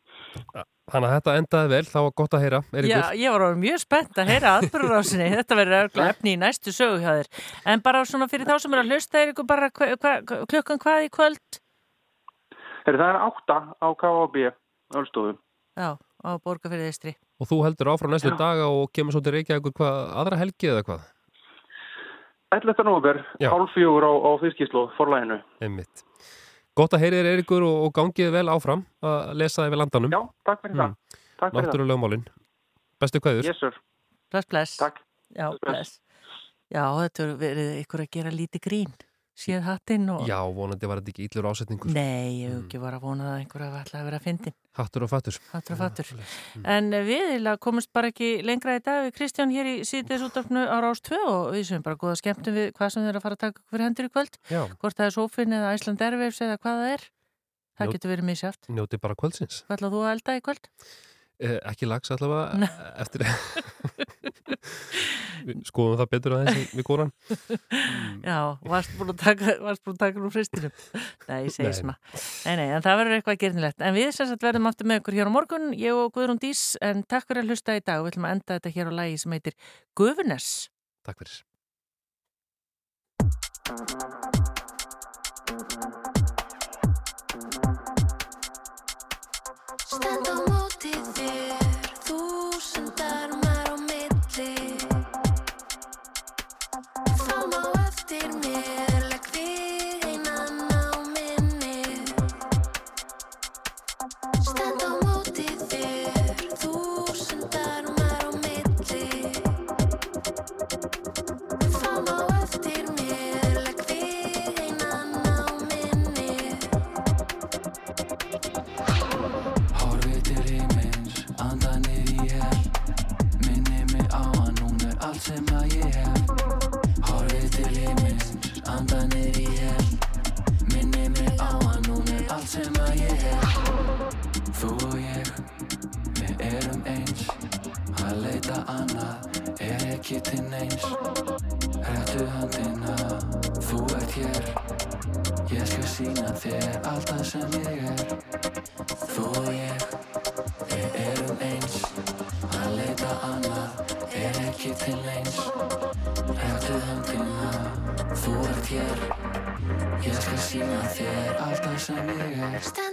Þannig að þetta endaði vel, það var gott að heyra Eiríkur. Já, ég var mjög spennt að heyra atbyrðurásinni. Þetta verður efni í næstu sögu hjá þér. En bara svona fyrir þá sem er að hlusta er ykkur bara hva, hva, klukkan hvað í kvöld? Heri, það er átta á KAB Ölstofu Já, á Borgafyrði Eistri. Og þú heldur áfram næstu Já. daga og kemur svo til Reykjavíkur hvað, aðra helgi eða hvað? 11. november, hálf fjögur á, á fiskíslu forlæginu. Einmitt. Gott að heyri þér Eiríkur og, og gangið vel áfram að lesa þig við landanum. Já, takk fyrir það. Takk. Náttúrulega málinn. Bestu kveður. Yes, sir. Bless, bless. Takk. Já, bless. Já, þetta verið ykkur að gera lítið grín. Séð hattinn og... Já, vonandi var þetta ekki illur ásetningur. Nei, ég hef ekki var að vona að einhverja var alltaf að vera að fyndin. Hattur og fattur. Hattur og fattur. En við komumst bara ekki lengra í dag við Kristján hér í síðdeis útdarfnu á Rás 2 og við sem bara góða skemmtum við hvað sem er að fara að taka fyrir hendur í kvöld. Já. Hvort það er sófin eða Æsland Airwaves eða hvað það er. Það Njót- getur verið misjátt. Njóti bara kvöldsins. Hvað ætlað þú að elda í kvöld? Eh, ekki lags allavega eftir Við skoðum það betur aðeins við góran Já, varst búin að taka, varst búin að taka nú fristinum. Nei, ég segi svona. Nei, nei, en það verður eitthvað gernilegt. En við sem sagt verðum aftur með ykkur hér á morgun, ég og Guðrún Dís, en takk fyrir að hlusta í dag. Við ætlum að enda þetta hér á lagi sem heitir Guðunes. Takk fyrir. Stend á móti þér, á ekki til neins. Hættu handina, þú ert hér. Ég skal sína þér allt það sem ég er. Þú og ég, við erum eins. Að leita annað er ekki til eins Hættu höndina, þú ert hér. Ég skal sína þér allt það sem ég er